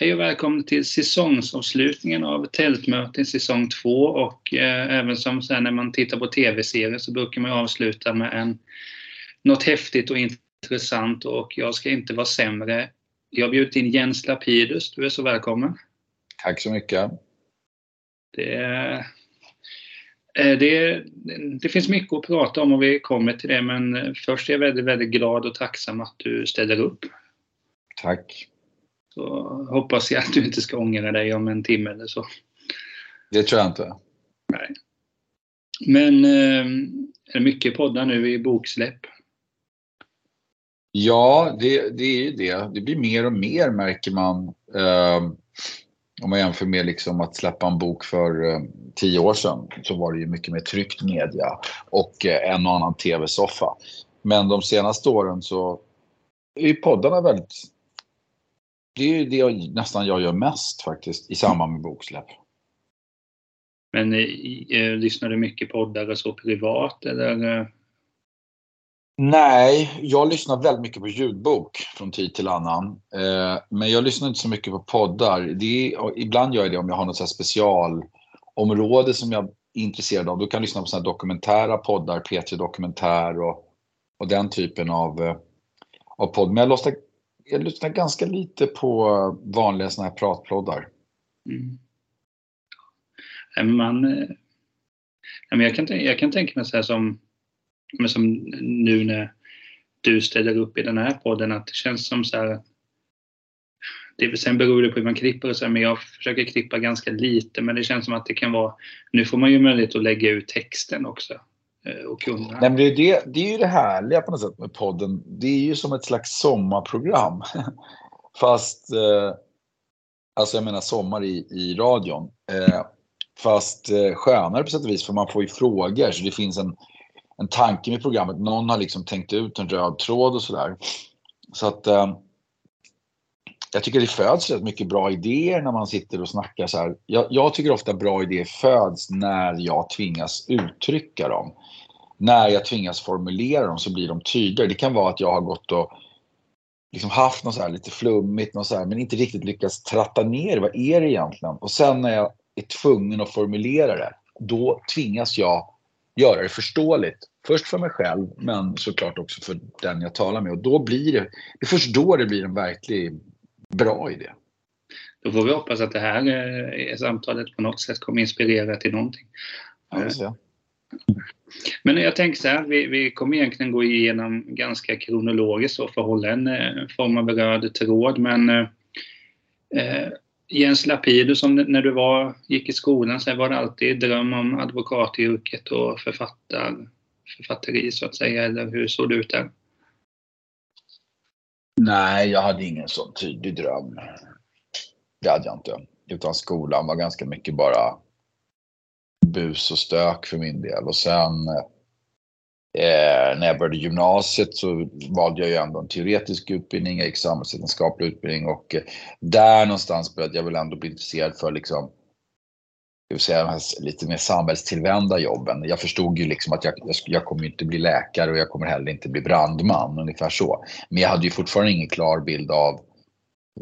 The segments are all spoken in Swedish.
Hej och välkommen till säsongsavslutningen av Tältmöten säsong 2 och eh, även som sen när man tittar på tv-serier så brukar man avsluta med en, något häftigt och intressant och jag ska inte vara sämre. Jag har bjudit in Jens Lapidus, du är så välkommen. Tack så mycket. Det, eh, det, det finns mycket att prata om och vi kommer till det men först är jag väldigt, väldigt glad och tacksam att du ställer upp. Tack. Så hoppas jag att du inte ska ångra dig om en timme eller så. Det tror jag inte. Nej. Men eh, är det mycket poddar nu i boksläpp? Ja, det, det är ju det. Det blir mer och mer märker man. Eh, om man jämför med liksom att släppa en bok för eh, tio år sedan så var det ju mycket mer tryckt media och eh, en och annan tv-soffa. Men de senaste åren så är poddarna väldigt det är det jag, nästan jag gör mest faktiskt i samband med boksläpp. Men eh, lyssnar du mycket poddar och så privat eller? Nej, jag lyssnar väldigt mycket på ljudbok från tid till annan. Eh, men jag lyssnar inte så mycket på poddar. Det är, ibland gör jag det om jag har något specialområde som jag är intresserad av. Då kan jag lyssna på såna dokumentära poddar, P3 Dokumentär och, och den typen av, eh, av podd. Men jag jag lyssnar ganska lite på vanliga såna här pratploddar. Mm. Man, eh, jag, kan, jag kan tänka mig så här som, som nu när du ställer upp i den här podden att det känns som så här det, sen beror det på hur man klipper och så, men jag försöker klippa ganska lite. Men det känns som att det kan vara, nu får man ju möjlighet att lägga ut texten också. Eh, och kunderna. Nej, men det, är det, det är ju det härliga på något sätt med podden. Det är ju som ett slags sommarprogram. Fast, eh, alltså jag menar sommar i, i radion. Eh, fast eh, skönare på sätt och vis för man får ju frågor så det finns en, en tanke med programmet. Någon har liksom tänkt ut en röd tråd och sådär. Så att eh, jag tycker det föds rätt mycket bra idéer när man sitter och snackar så här. Jag, jag, tycker ofta bra idéer föds när jag tvingas uttrycka dem när jag tvingas formulera dem så blir de tydligare. Det kan vara att jag har gått och liksom haft något så här lite flummigt något så här, men inte riktigt lyckats tratta ner vad är det egentligen? Och sen när jag är tvungen att formulera det, då tvingas jag göra det förståeligt. Först för mig själv, men såklart också för den jag talar med. Och då blir det, det är först då det blir en verkligt bra idé. Då får vi hoppas att det här eh, samtalet på något sätt kommer inspirera till någonting. Ja, men jag tänker så här, vi, vi kommer egentligen gå igenom ganska kronologiskt och förhålla en eh, form av röd tråd. Men eh, eh, Jens Lapidus, som när du var, gick i skolan, så var det alltid dröm om advokatyrket och författar, författeri så att säga, eller hur såg det ut där? Nej, jag hade ingen sån tydlig dröm. Det hade jag inte. Utan skolan var ganska mycket bara bus och stök för min del. Och sen eh, när jag började gymnasiet så valde jag ju ändå en teoretisk utbildning, jag gick samhällsvetenskaplig utbildning och eh, där någonstans började jag väl ändå bli intresserad för liksom jag vill säga, lite mer samhällstillvända jobben. Jag förstod ju liksom att jag, jag, jag kommer inte bli läkare och jag kommer heller inte bli brandman, ungefär så. Men jag hade ju fortfarande ingen klar bild av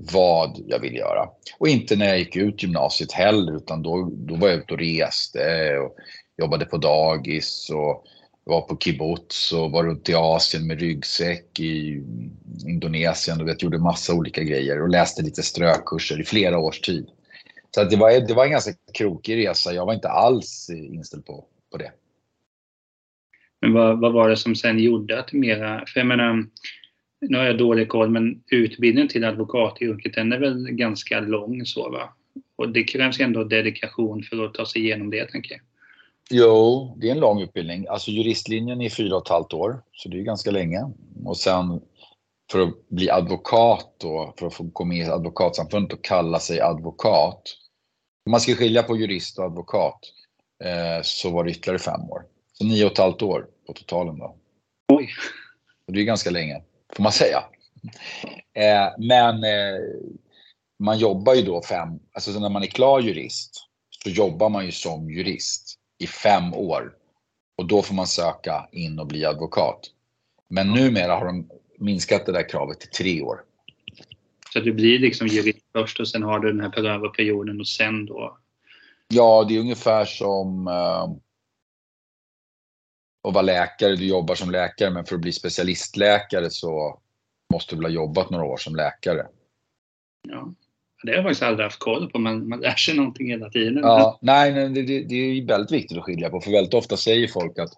vad jag vill göra. Och inte när jag gick ut gymnasiet heller, utan då, då var jag ute och reste och jobbade på dagis och var på kibbutz och var runt i Asien med ryggsäck i Indonesien och vet, gjorde massa olika grejer och läste lite strökurser i flera års tid. Så det, var, det var en ganska krokig resa. Jag var inte alls inställd på, på det. Men vad, vad var det som sen gjorde att mera, för jag menar, nu har jag dålig koll, men utbildningen till advokatyrket den är väl ganska lång så va? Och det krävs ändå dedikation för att ta sig igenom det tänker jag. Jo, det är en lång utbildning. Alltså juristlinjen är fyra och ett halvt år, så det är ganska länge. Och sen för att bli advokat då, för att få gå med i advokatsamfundet och kalla sig advokat. Om man ska skilja på jurist och advokat eh, så var det ytterligare fem år. Så nio och ett halvt år på totalen då. Oj! Och det är ganska länge får man säga. Eh, men eh, man jobbar ju då fem, alltså när man är klar jurist så jobbar man ju som jurist i fem år och då får man söka in och bli advokat. Men numera har de minskat det där kravet till tre år. Så att du blir liksom jurist först och sen har du den här prövarperioden och sen då? Ja, det är ungefär som uh, att vara läkare. Du jobbar som läkare men för att bli specialistläkare så måste du väl ha jobbat några år som läkare. Ja, det har jag faktiskt aldrig haft koll på, men man lär sig någonting hela tiden. Ja, nej, nej det, det, är väldigt viktigt att skilja på, för väldigt ofta säger folk att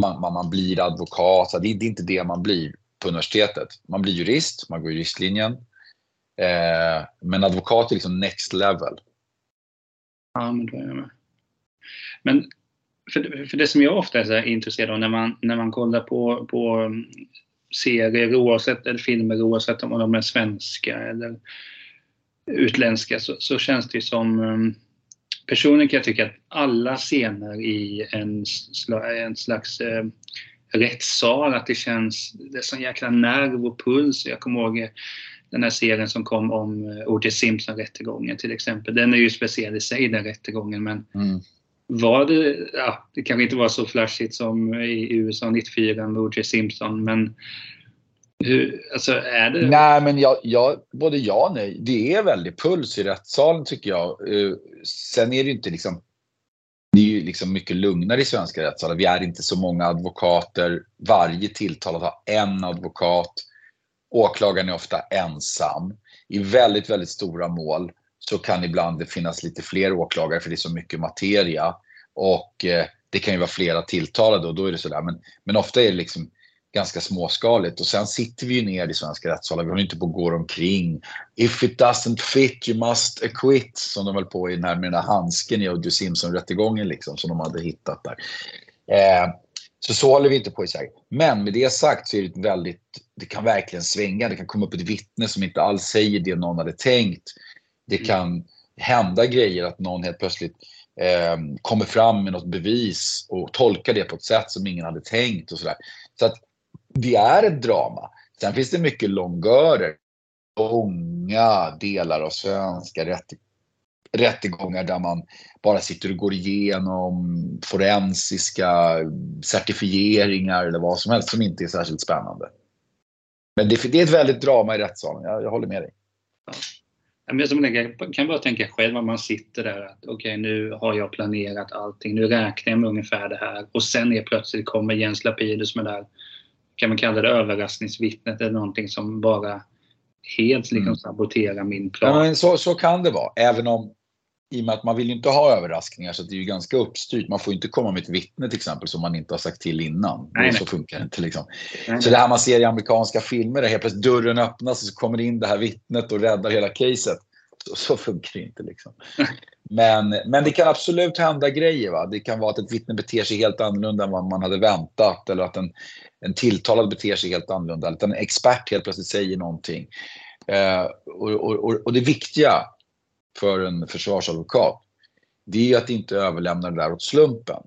man, man, man blir advokat. Så det, det är inte det man blir på universitetet. Man blir jurist, man går juristlinjen. Eh, men advokat är liksom next level. Ja, men då är jag med. Men för, för det som jag ofta är så intresserad av när man, när man kollar på, på mm, serier oavsett, eller filmer oavsett om de är svenska eller utländska så, så känns det som mm, Personligen kan jag tycka att alla scener i en, en slags eh, rättssal, att det känns, det är sån jäkla nerv och puls. Jag kommer ihåg eh, den här serien som kom om eh, O.J. Simpson-rättegången till exempel. Den är ju speciell i sig den rättegången men mm var det, ja, det kanske inte var så flashigt som i USA 94 med O.J. Simpson men hur, alltså är det... Nej, men jag, jag, både ja och nej. Det är väldigt puls i rättssalen tycker jag. Eh, sen är det ju inte liksom det är ju liksom mycket lugnare i svenska rättssalar. Vi är inte så många advokater. Varje tilltalad har en advokat. Åklagaren är ofta ensam. I väldigt, väldigt stora mål så kan ibland det finnas lite fler åklagare för det är så mycket materia. Och eh, det kan ju vara flera tilltalade och då är det sådär. Men, men ofta är det liksom ganska småskaligt. Och sen sitter vi ju ner i svenska rättssalar. Vi håller inte på att gå omkring. If it doesn't fit you must acquit. Som de höll på i den här med den här handsken i O.J. Simpson-rättegången liksom. Som de hade hittat där. Eh, så så håller vi inte på i Sverige. Men med det sagt så är det väldigt, det kan verkligen svänga. Det kan komma upp ett vittne som inte alls säger det någon hade tänkt. Det mm. kan hända grejer att någon helt plötsligt eh, kommer fram med något bevis och tolkar det på ett sätt som ingen hade tänkt och sådär. Så att det är ett drama. Sen finns det mycket longörer. Långa delar av svenska rättegångar där man bara sitter och går igenom forensiska certifieringar eller vad som helst som inte är särskilt spännande. Men det, det är ett väldigt drama i rättssalen, jag, jag håller med dig. Jag kan bara tänka själv om man sitter där att okej okay, nu har jag planerat allting, nu räknar jag med ungefär det här och sen är plötsligt kommer Jens Lapidus med där kan man kalla det överraskningsvittnet eller någonting som bara helt liksom mm. saboterar min plan. Ja, men så, så kan det vara, även om i och med att man vill ju inte ha överraskningar så det är ju ganska uppstyrt. Man får inte komma med ett vittne till exempel som man inte har sagt till innan. Nej, så funkar det inte. Liksom. Så det här man ser i amerikanska filmer där helt plötsligt dörren öppnas och så kommer in det här vittnet och räddar hela caset. Så, så funkar det inte. Liksom. Men, men det kan absolut hända grejer. Va? Det kan vara att ett vittne beter sig helt annorlunda än vad man hade väntat. Eller att en, en tilltalad beter sig helt annorlunda. Eller att en expert helt plötsligt säger någonting. Eh, och, och, och, det viktiga för en försvarsadvokat det är att inte överlämna det där åt slumpen.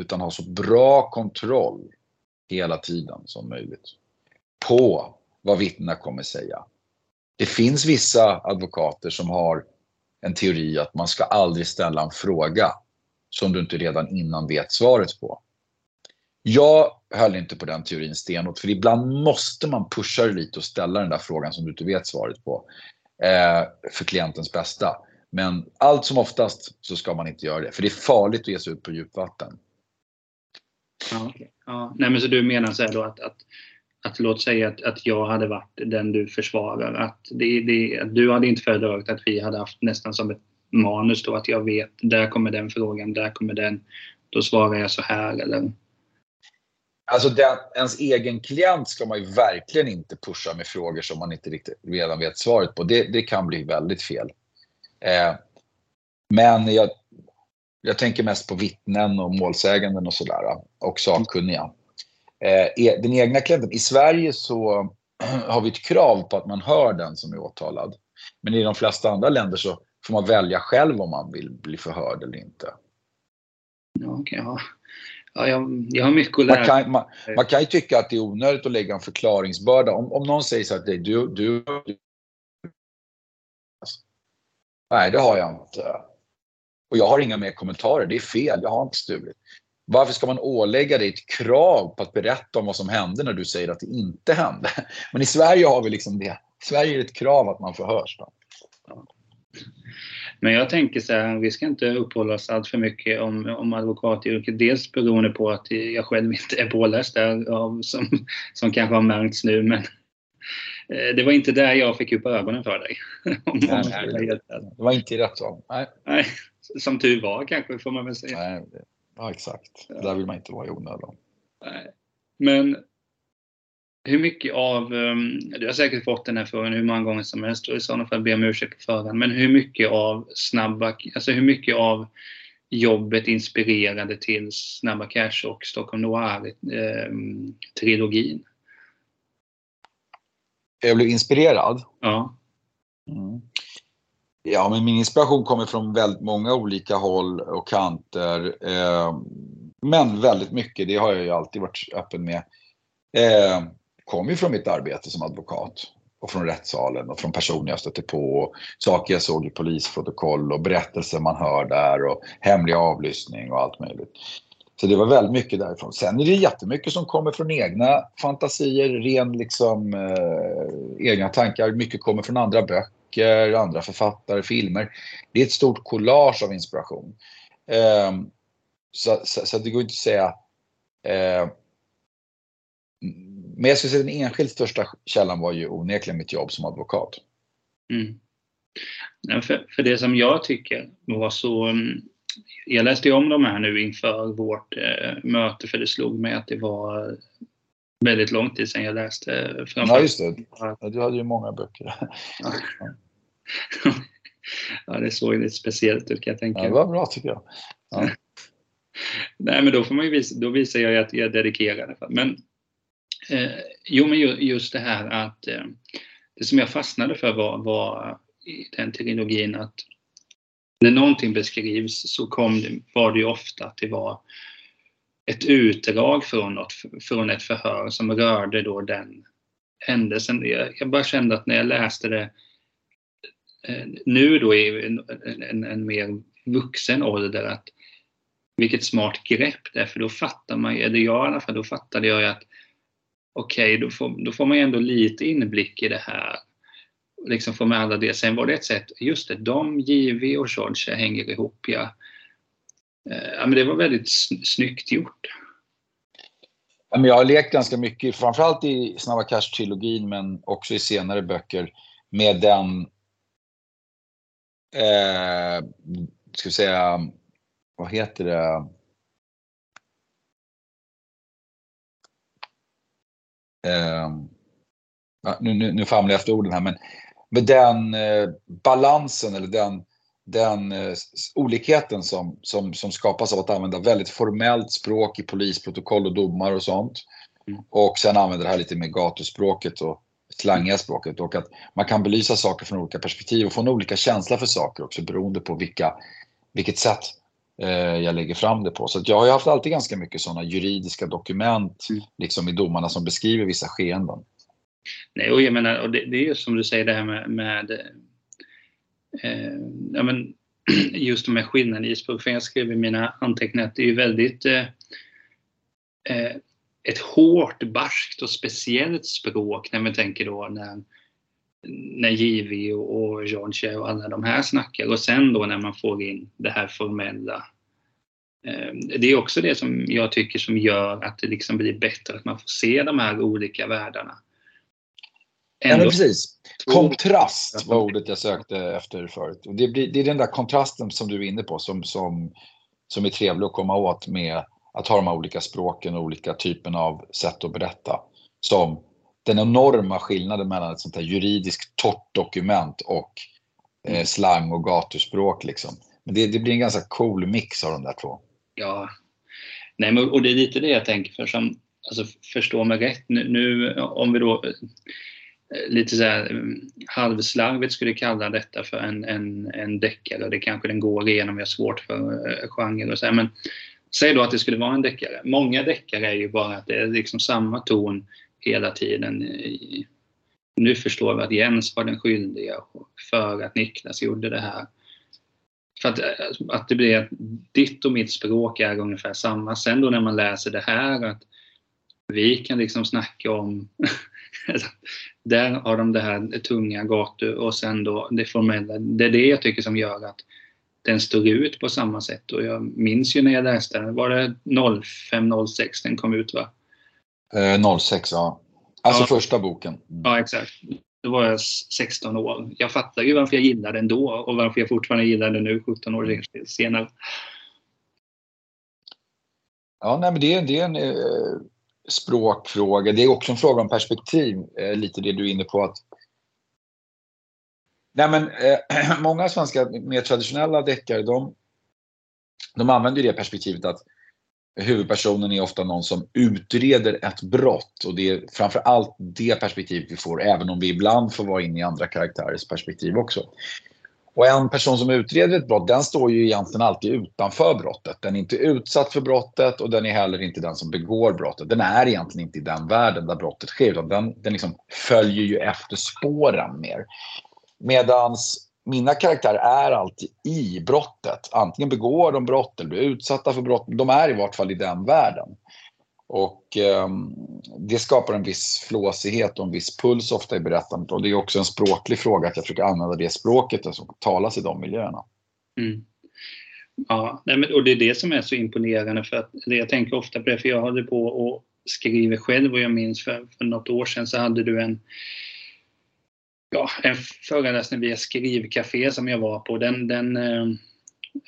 Utan ha så bra kontroll hela tiden som möjligt på vad vittnena kommer säga. Det finns vissa advokater som har en teori att man ska aldrig ställa en fråga som du inte redan innan vet svaret på. Jag höll inte på den teorin stenhårt, för ibland måste man pusha dig lite och ställa den där frågan som du inte vet svaret på. Eh, för klientens bästa. Men allt som oftast så ska man inte göra det, för det är farligt att ge sig ut på djupvatten. Ja, okay. ja. Nej, men så du menar så då att, att att låt säga att, att jag hade varit den du försvarar. Att, det, det, att du hade inte föredragit att vi hade haft nästan som ett manus då att jag vet, där kommer den frågan, där kommer den. Då svarar jag så här eller? Alltså den, ens egen klient ska man ju verkligen inte pusha med frågor som man inte riktigt redan vet svaret på. Det, det kan bli väldigt fel. Eh, men jag, jag tänker mest på vittnen och målsäganden och sådär. Och sakkunniga. Eh, e, den egna klienten. I Sverige så har vi ett krav på att man hör den som är åtalad. Men i de flesta andra länder så får man välja själv om man vill bli förhörd eller inte. Ja, okay, ja. Ja, jag, jag har mycket att lära. Man kan, man, man, kan ju tycka att det är onödigt att lägga en förklaringsbörda. Om, om någon säger så att du, du, du... Nej, det har jag inte. Och jag har inga mer kommentarer. Det är fel. Jag har inte stulit. Varför ska man ålägga dig ett krav på att berätta om vad som hände när du säger att det inte hände? Men i Sverige har vi liksom det Sverige är ett krav att man förhörs. Då. Men jag tänker så här, vi ska inte uppehålla oss allt för mycket om, om advokatyrket. Dels beroende på att jag själv inte är påläst där, som, som kanske har märkts nu. Men eh, det var inte där jag fick upp ögonen för dig. nej, nej, det var inte i rätt sak. Nej. nej. Som tur var kanske, får man väl säga. Nej, ja, exakt. Ja. Där vill man inte vara i onödan. Men hur mycket av, ehm, du har säkert fått den här frågan hur många gånger som helst och i sådana fall ber jag om ursäkt på förhand, men hur mycket av snabba, alltså hur mycket av jobbet inspirerade till Snabba Cash och Stockholm Noir-trilogin? Eh, jag blev inspirerad? Ja. Mm. Ja, men min inspiration kommer från väldigt många olika håll och kanter. Eh, men väldigt mycket, det har jag ju alltid varit öppen med. Eh, kom ju från mitt arbete som advokat och från rättssalen och från personer jag stötte på. Och saker jag såg i polisprotokoll och berättelser man hör där och hemlig avlyssning och allt möjligt. Så det var väldigt mycket därifrån. Sen är det jättemycket som kommer från egna fantasier, ren liksom eh, egna tankar. Mycket kommer från andra böcker, andra författare, filmer. Det är ett stort collage av inspiration. Eh, så, så, så, det går inte att säga eh, men jag skulle säga den enskilt största källan var ju onekligen mitt jobb som advokat. Mm. För, för det som jag tycker var så mm, jag läste om de här nu inför vårt eh, möte för det slog mig att det var väldigt lång tid sedan jag läste. Ja, just det. Ja, du hade ju många böcker. Ja, ja det såg lite speciellt ut kan jag tänka. Ja, det var bra tycker jag. Ja. Nej, men då, får man visa, då visar jag att jag är dedikerad. Men Eh, jo, men just det här att eh, det som jag fastnade för var, var i den trilogin att när någonting beskrivs så kom det, var det ju ofta att det var ett utdrag från, något, från ett förhör som rörde då den händelsen. Jag, jag bara kände att när jag läste det eh, nu då i en, en, en, mer vuxen ålder att vilket smart grepp det är för då fattar man, eller jag i alla fall, då fattade jag att okej, okay, då, får, då får man ju ändå lite inblick i det här. Liksom få med alla det. Sen var det ett sätt, just det, de, JV och George hänger ihop, ja. Eh, ja men det var väldigt snyggt gjort. jag har lekt ganska mycket, framförallt i Snabba Cash-trilogin men också i senare böcker, med den, eh, ska vi säga, vad heter det, eh, nu, nu, nu famlar jag efter orden här, men med den eh, balansen eller den, den eh, olikheten som, som, som skapas av att använda väldigt formellt språk i polisprotokoll och domar och sånt. Mm. Och sen använda det här lite mer gatuspråket och slangiga språket och att man kan belysa saker från olika perspektiv och få en olika känsla för saker också beroende på vilka, vilket sätt jag lägger fram det på. Så jag har haft alltid ganska mycket sådana juridiska dokument mm. liksom i domarna som beskriver vissa skeenden. Nej, och jag menar, och det, det är ju som du säger det här med, med eh, ja, men, just de här skillnaderna i språk. För jag skrev i mina anteckningar att det är väldigt eh, eh, ett hårt, barskt och speciellt språk när man tänker då när, när Givi och, George och alla de här snackar och sen då när man får in det här formella. Eh, det är också det som jag tycker som gör att det liksom blir bättre, att man får se de här olika världarna. Ändå, ja, precis. Kontrast var ordet jag sökte efter förut. Det, blir, det är den där kontrasten som du är inne på som, som, som är trevlig att komma åt med att ha de här olika språken och olika typen av sätt att berätta. Som den enorma skillnaden mellan ett sånt här juridiskt torrt dokument och eh, mm. slang och gatuspråk. Liksom. Men det, det, blir en ganska cool mix av de där två. Ja, Nej, men, och det är lite det jag tänker för som, alltså, förstå mig rätt nu, nu om vi då eh, lite så här mm, halvslarvigt skulle kalla detta för en, en, en deckare. Det kanske den går igenom, vi har svårt för uh, genre och så här, men säg då att det skulle vara en deckare. Många deckare är ju bara att det är liksom samma ton hela tiden. Nu förstår vi att Jens var den skyldiga för att Niklas gjorde det här. För att, att det blir ditt och mitt språk är ungefär samma. Sen då när man läser det här att vi kan liksom snacka om där har de det här tunga gator och sen då det formella. Det är det jag tycker som gör att den står ut på samma sätt. Och jag minns ju när jag läste den, var det 05-06 den kom ut va? Eh, 06 ja. Alltså ja. första boken. Mm. Ja exakt. Då var jag 16 år. Jag fattar ju varför jag gillade den då och varför jag fortfarande gillar den nu 17 år senare. Ja, nej, men det, det är en eh, språkfråga. Det är också en fråga om perspektiv, eh, lite det du är inne på. att Nej, men, eh, många svenska mer traditionella deckare de, de använder det perspektivet att huvudpersonen är ofta någon som utreder ett brott och det är framför allt det perspektivet vi får även om vi ibland får vara inne i andra karaktärers perspektiv också. Och en person som utreder ett brott, den står ju egentligen alltid utanför brottet. Den är inte utsatt för brottet och den är heller inte den som begår brottet. Den är egentligen inte i den världen där brottet sker, utan den, den liksom följer ju efter spåren mer. Medans mina karaktärer är alltid i brottet. Antingen begår de brott eller blir utsatta för brott. De är i vart fall i den världen. Och eh, det skapar en viss flåsighet och en viss puls ofta i berättandet. Och det är också en språklig fråga att jag försöker använda det språket som talas i de miljöerna. Mm. Ja, och det är det som är så imponerande för att jag tänker ofta på det, för jag håller på och skriver själv och jag minns för, för något år sedan så hade du en ja, en föreläsning via Skrivcafé som jag var på. Den, den, eh,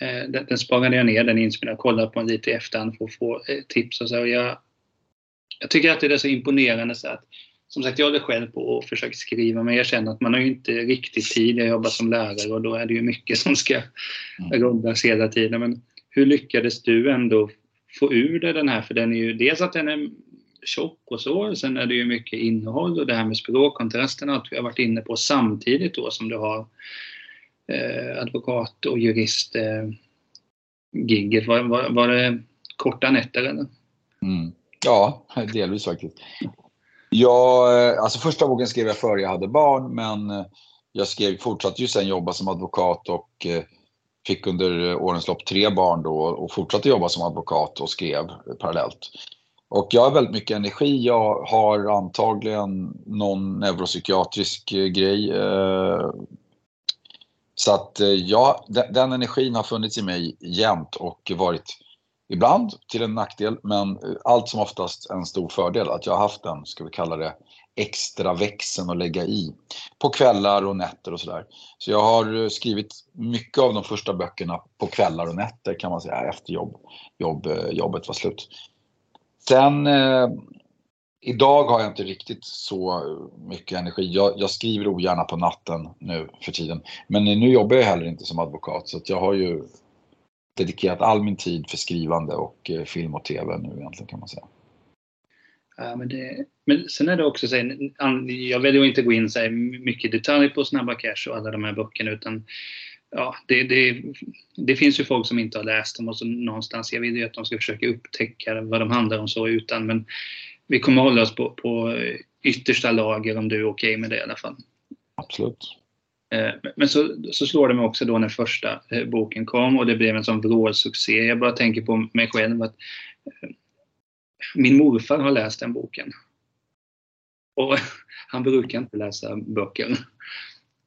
eh den, den sparade jag ner, den inspelningen, kollade på den lite i efterhand för att få eh, tips och så. Och jag, jag tycker att det är så imponerande så att som sagt, jag håller själv på och försöker skriva men jag känner att man har ju inte riktigt tid. Jag jobbar som lärare och då är det ju mycket som ska mm. rullas hela tiden. Men hur lyckades du ändå få ur dig den här? För den är ju dels att den är tjock och så. Sen är det ju mycket innehåll och det här med språkkontrasten att vi har varit inne på samtidigt då som du har eh, advokat och jurist eh, gigget. Var, var, var det korta nätter eller? Mm. Ja, delvis faktiskt. Jag, eh, alltså första boken skrev jag före jag hade barn men eh, jag skrev, fortsatte ju sen jobba som advokat och eh, fick under årens lopp tre barn då och fortsatte jobba som advokat och skrev parallellt. Och jag har väldigt mycket energi. Jag har antagligen någon neuropsykiatrisk eh, grej. Eh, så att eh, ja, den energin har funnits i mig jämt och varit ibland till en nackdel, men allt som oftast en stor fördel. Att jag har haft den, ska vi kalla det, extra växeln att lägga i på kvällar och nätter och sådär. Så jag har skrivit mycket av de första böckerna på kvällar och nätter kan man säga efter jobb, jobb, jobbet var slut. Sen eh, idag har jag inte riktigt så mycket energi. Jag, jag, skriver ogärna på natten nu för tiden. Men nu jobbar jag heller inte som advokat så att jag har ju dedikerat all min tid för skrivande och eh, film och tv nu egentligen kan man säga. Ja, men, det, men sen är det också så jag väljer att inte gå in så mycket detalj på Snabba Cash och alla de här böckerna utan ja, det, det, det, finns ju folk som inte har läst dem och så någonstans, jag vill ju att de ska försöka upptäcka vad de handlar om så utan men vi kommer hålla oss på, på yttersta lager om du är okej okay med det i alla fall. Absolut. Eh, men så, så slår det mig också då när första eh, boken kom och det blev en sån vrålsuccé. Jag bara tänker på mig själv att eh, min morfar har läst den boken. Och han brukar inte läsa böcker.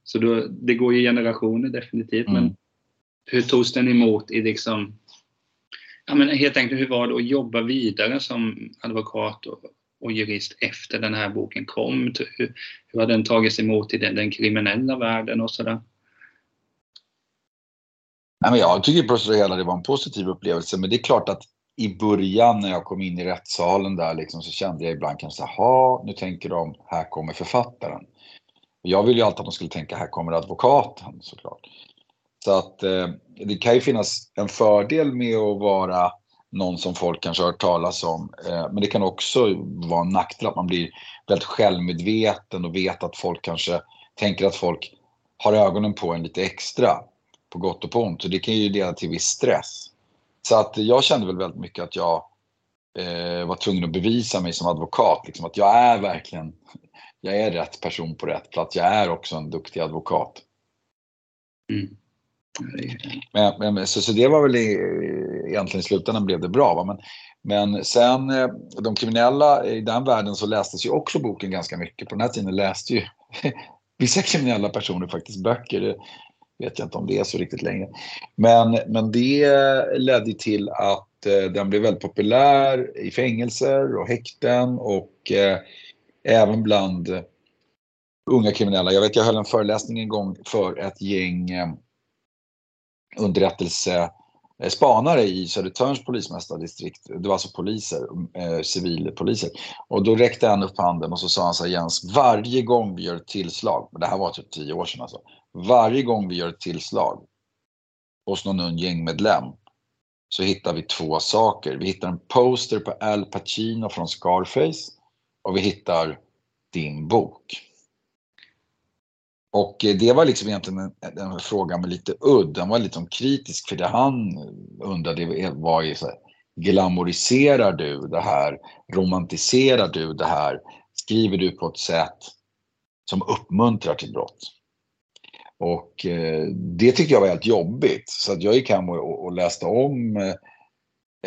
Så då, det går ju generationer definitivt. Mm. Men hur togs den emot i liksom, ja men helt enkelt hur var det att jobba vidare som advokat och, och jurist efter den här boken kom? Hur, hur har den tagits emot i den, den kriminella världen och sådär? jag tycker på det hela det var en positiv upplevelse, men det är klart att i början när jag kom in i rättssalen där liksom, så kände jag ibland kanske, jaha, nu tänker de, här kommer författaren. Jag vill ju alltid att de skulle tänka, här kommer advokaten såklart. Så att eh, det kan ju finnas en fördel med att vara någon som folk kanske har hört talas om. Eh, men det kan också vara en nackdel att man blir väldigt självmedveten och vet att folk kanske tänker att folk har ögonen på en lite extra. På gott och på ont. Och det kan ju leda till viss stress. Så att jag kände väl väldigt mycket att jag eh, var tvungen att bevisa mig som advokat. Liksom, att jag är verkligen jag är rätt person på rätt plats. Jag är också en duktig advokat. Mm. Men, men, så, så det var väl i, egentligen i slutändan blev det bra. Va? Men Men sen eh, de kriminella i den världen så lästes ju också boken ganska mycket. På den här tiden läste ju vissa kriminella personer faktiskt böcker. Det vet jag inte om det är så riktigt längre. Men, men det ledde till att eh, den blev väldigt populär i fängelser och häkten och eh, även bland unga kriminella. Jag vet, jag höll en föreläsning en gång för ett gäng eh, underrättelsespanare eh, i Södertörns polismästardistrikt. Det var alltså poliser, eh, civilpoliser. Och då räckte han upp handen och så sa han så här Jens, varje gång vi gör ett tillslag, det här var typ tio år sedan alltså, varje gång vi gör ett tillslag hos någon ung gängmedlem så hittar vi två saker. Vi hittar en poster på Al Pacino från Scarface och vi hittar din bok. Och eh, det var liksom egentligen en, en fråga med lite udd. Den var lite kritisk för det han undrade var ju så här, glamoriserar du det här? Romantiserar du det här? Skriver du på ett sätt som uppmuntrar till brott? Och eh, det tyckte jag var helt jobbigt. Så att jag gick hem och, och läste om eh,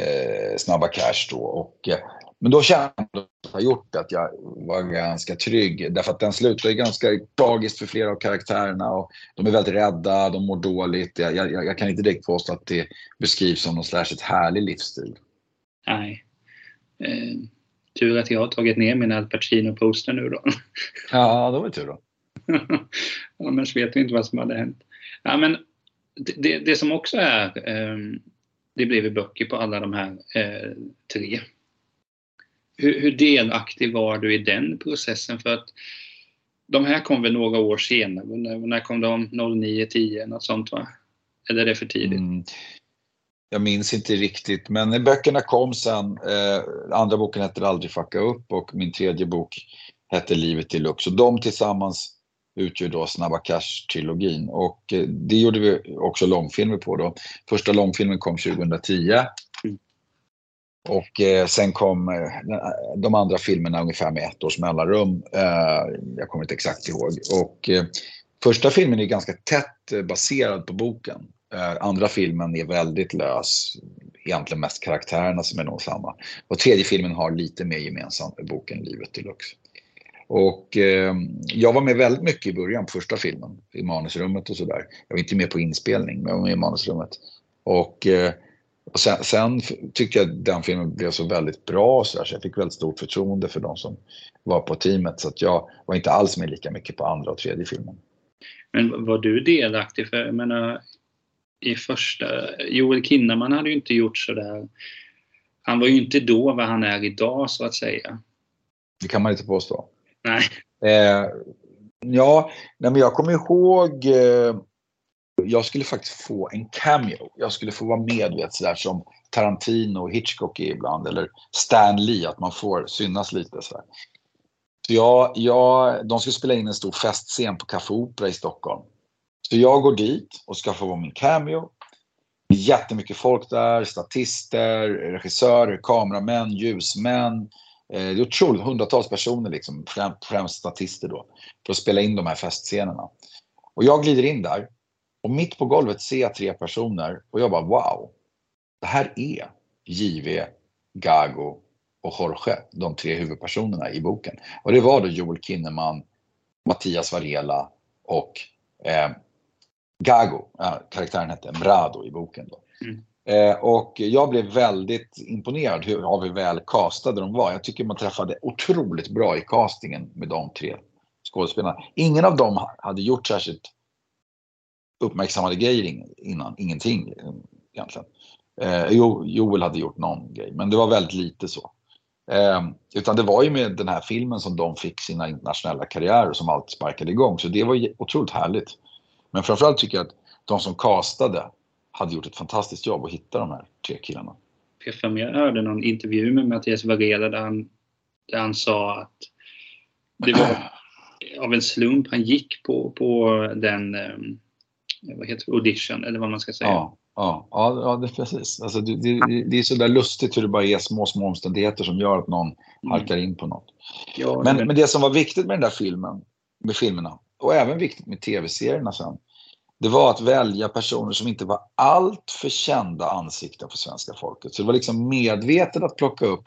eh, Snabba Cash då. Och eh, men då kände jag att har gjort att jag var ganska trygg. Därför att den slutar ju ganska tragiskt för flera av karaktärerna. Och de är väldigt rädda, de mår dåligt. Jag, jag, jag kan inte direkt påstå att det beskrivs som någon särskilt härlig livsstil. Nej. Eh, tur att jag har tagit ner min Al Pacino-poster nu då. Ja, det var tur då. Annars vet vi inte vad som hade hänt. Ja, men det, det, det som också är, eh, det blev ju böcker på alla de här eh, tre hur, hur delaktig var du i den processen? För att de här kom väl några år senare? När, när kom de? 09, 10, något sånt va? Eller är det för tidigt? Mm. Jag minns inte riktigt, men böckerna kom sen. Eh, andra boken hette Aldrig fucka upp och min tredje bok hette Livet deluxe. Och de tillsammans utgör då Snabba Cash-trilogin och eh, det gjorde vi också långfilmer på då. Första långfilmen kom 2010 och eh, sen kom eh, de andra filmerna ungefär med ett års mellanrum. Eh, jag kommer inte exakt ihåg. Och eh, första filmen är ganska tätt eh, baserad på boken. Eh, andra filmen är väldigt lös. Egentligen mest karaktärerna som är nog samma. Och tredje filmen har lite mer gemensamt med eh, boken Livet Deluxe. Och eh, jag var med väldigt mycket i början på första filmen, i manusrummet och sådär. Jag var inte med på inspelning, men jag var med i manusrummet. Och eh, och sen, sen tyckte jag den filmen blev så väldigt bra så, så jag fick väldigt stort förtroende för de som var på teamet så att jag var inte alls med lika mycket på andra och tredje filmen. Men var du delaktig? För jag menar, i första, Joel Kinnaman hade ju inte gjort sådär. Han var ju inte då vad han är idag så att säga. Det kan man inte påstå. Nej. Eh, ja, nej men jag kommer ihåg eh, jag skulle faktiskt få en cameo. Jag skulle få vara med, vet, sådär som Tarantino och Hitchcock är ibland, eller Stan Lee, att man får synas lite. Så, så jag, jag, de skulle spela in en stor festscen på Café Opera i Stockholm. Så jag går dit och ska få vara min cameo. Det är Jättemycket folk där, statister, regissörer, kameramän, ljusmän. Eh, det är otroligt, hundratals personer, liksom, främst statister då, för att spela in de här festscenerna. Och jag glider in där och mitt på golvet ser jag tre personer och jag bara wow. Det här är JV, Gago och Jorge, de tre huvudpersonerna i boken. Och det var då Joel Kinnaman, Mattias Varela och eh, Gago, ja, karaktären hette Mrado i boken. Då. Mm. Eh, och jag blev väldigt imponerad hur, av hur väl castade de var. Jag tycker man träffade otroligt bra i castingen med de tre skådespelarna. Ingen av dem hade gjort särskilt uppmärksammade grejer innan, ingenting egentligen. Eh, jo, Joel hade gjort någon grej, men det var väldigt lite så. Eh, utan det var ju med den här filmen som de fick sina internationella karriärer som allt sparkade igång. Så det var otroligt härligt. Men framförallt tycker jag att de som castade hade gjort ett fantastiskt jobb att hitta de här tre killarna. Jag hörde någon intervju med Mattias Varela där han, där han sa att det var av en slump han gick på, på den ehm, vad heter audition eller vad man ska säga. Ja, ja, ja, det, precis. Alltså, det, det, det är så där lustigt hur det bara är små, små omständigheter som gör att någon mm. halkar in på något. Ja, men, men... men det som var viktigt med den där filmen, med filmerna, och även viktigt med tv-serierna sen, det var att välja personer som inte var allt för kända ansikten för svenska folket. Så det var liksom medvetet att plocka upp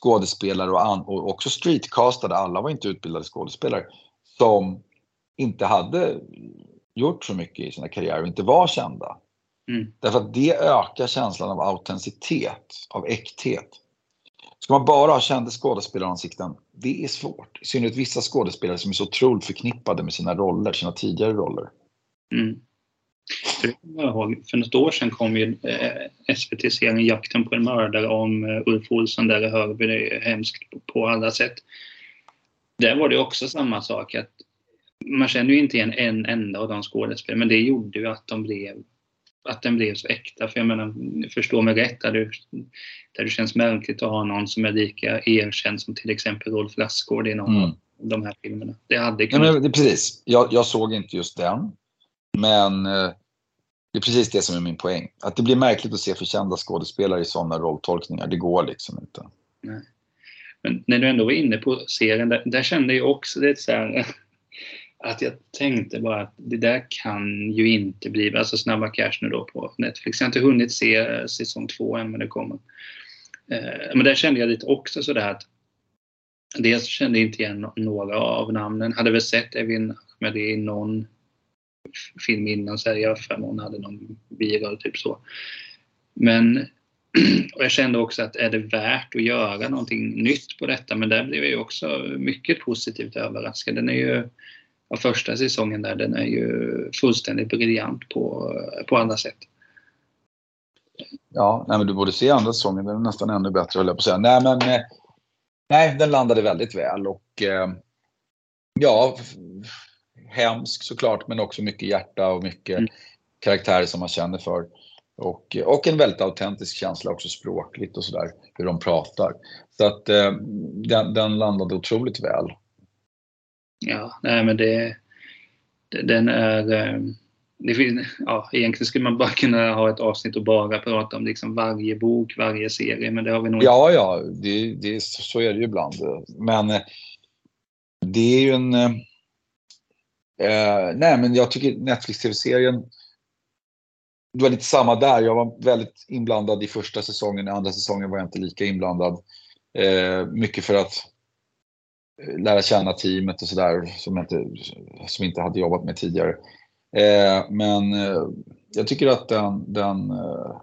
skådespelare och, an, och också streetcastade, alla var inte utbildade skådespelare, som inte hade gjort så mycket i sina karriärer och inte var kända. Mm. Därför att det ökar känslan av autenticitet, av äkthet. Ska man bara ha kända skådespelaransikten, det är svårt. I synnerhet vissa skådespelare som är så otroligt förknippade med sina roller, sina tidigare roller. Mm. För något år sedan kom ju eh, SVT-serien Jakten på en mördare om eh, Ulf Olsson. Där hör vi det hemskt på alla sätt. Där var det också samma sak. att Man känner ju inte igen en enda av de skådespelarna men det gjorde ju att de blev att den blev så äkta. För jag menar, förstå mig rätt, där det, där det känns märkligt att ha någon som är lika erkänd som till exempel Rolf Lassgård i någon mm. av de här filmerna. Det hade kunnat... Ja, men, precis. Jag, jag, såg inte just den. Men eh, det är precis det som är min poäng. Att det blir märkligt att se förkända skådespelare i sådana rolltolkningar. Det går liksom inte. Nej. Men när du ändå var inne på serien, där, där kände jag också det så här, att jag tänkte bara att det där kan ju inte bli, alltså Snabba Cash nu då på Netflix. Jag har inte hunnit se säsong två än men det kommer. Eh, men där kände jag lite också sådär att dels kände jag inte igen några av namnen. Hade väl sett Evin Ahmedi i någon film innan så här, jag för hon hade någon viral typ så. Men och jag kände också att är det värt att göra någonting nytt på detta? Men där blev jag ju också mycket positivt överraskad. Den är ju av första säsongen där, den är ju fullständigt briljant på, på alla sätt. Ja, nej, men du borde se andra säsongen, den är nästan ännu bättre höll jag på att säga. Nej, men eh, nej, den landade väldigt väl och eh, ja, hemsk såklart, men också mycket hjärta och mycket mm. karaktärer som man känner för. Och, och en väldigt autentisk känsla också språkligt och sådär, hur de pratar. Så att eh, den, den landade otroligt väl. Ja, nej men det, den är... Ehm, det finns, ja, egentligen skulle man bara kunna ha ett avsnitt och bara prata om liksom varje bok, varje serie, men det har vi nog Ja, ja, det, det, så är det ju ibland. Men eh, det är ju en... Eh, eh, nej, men jag tycker Netflix-tv-serien det var lite samma där. Jag var väldigt inblandad i första säsongen. I andra säsongen var jag inte lika inblandad. Eh, mycket för att lära känna teamet och sådär som, inte, som inte hade jobbat med tidigare. Eh, men eh, jag tycker att den, den eh,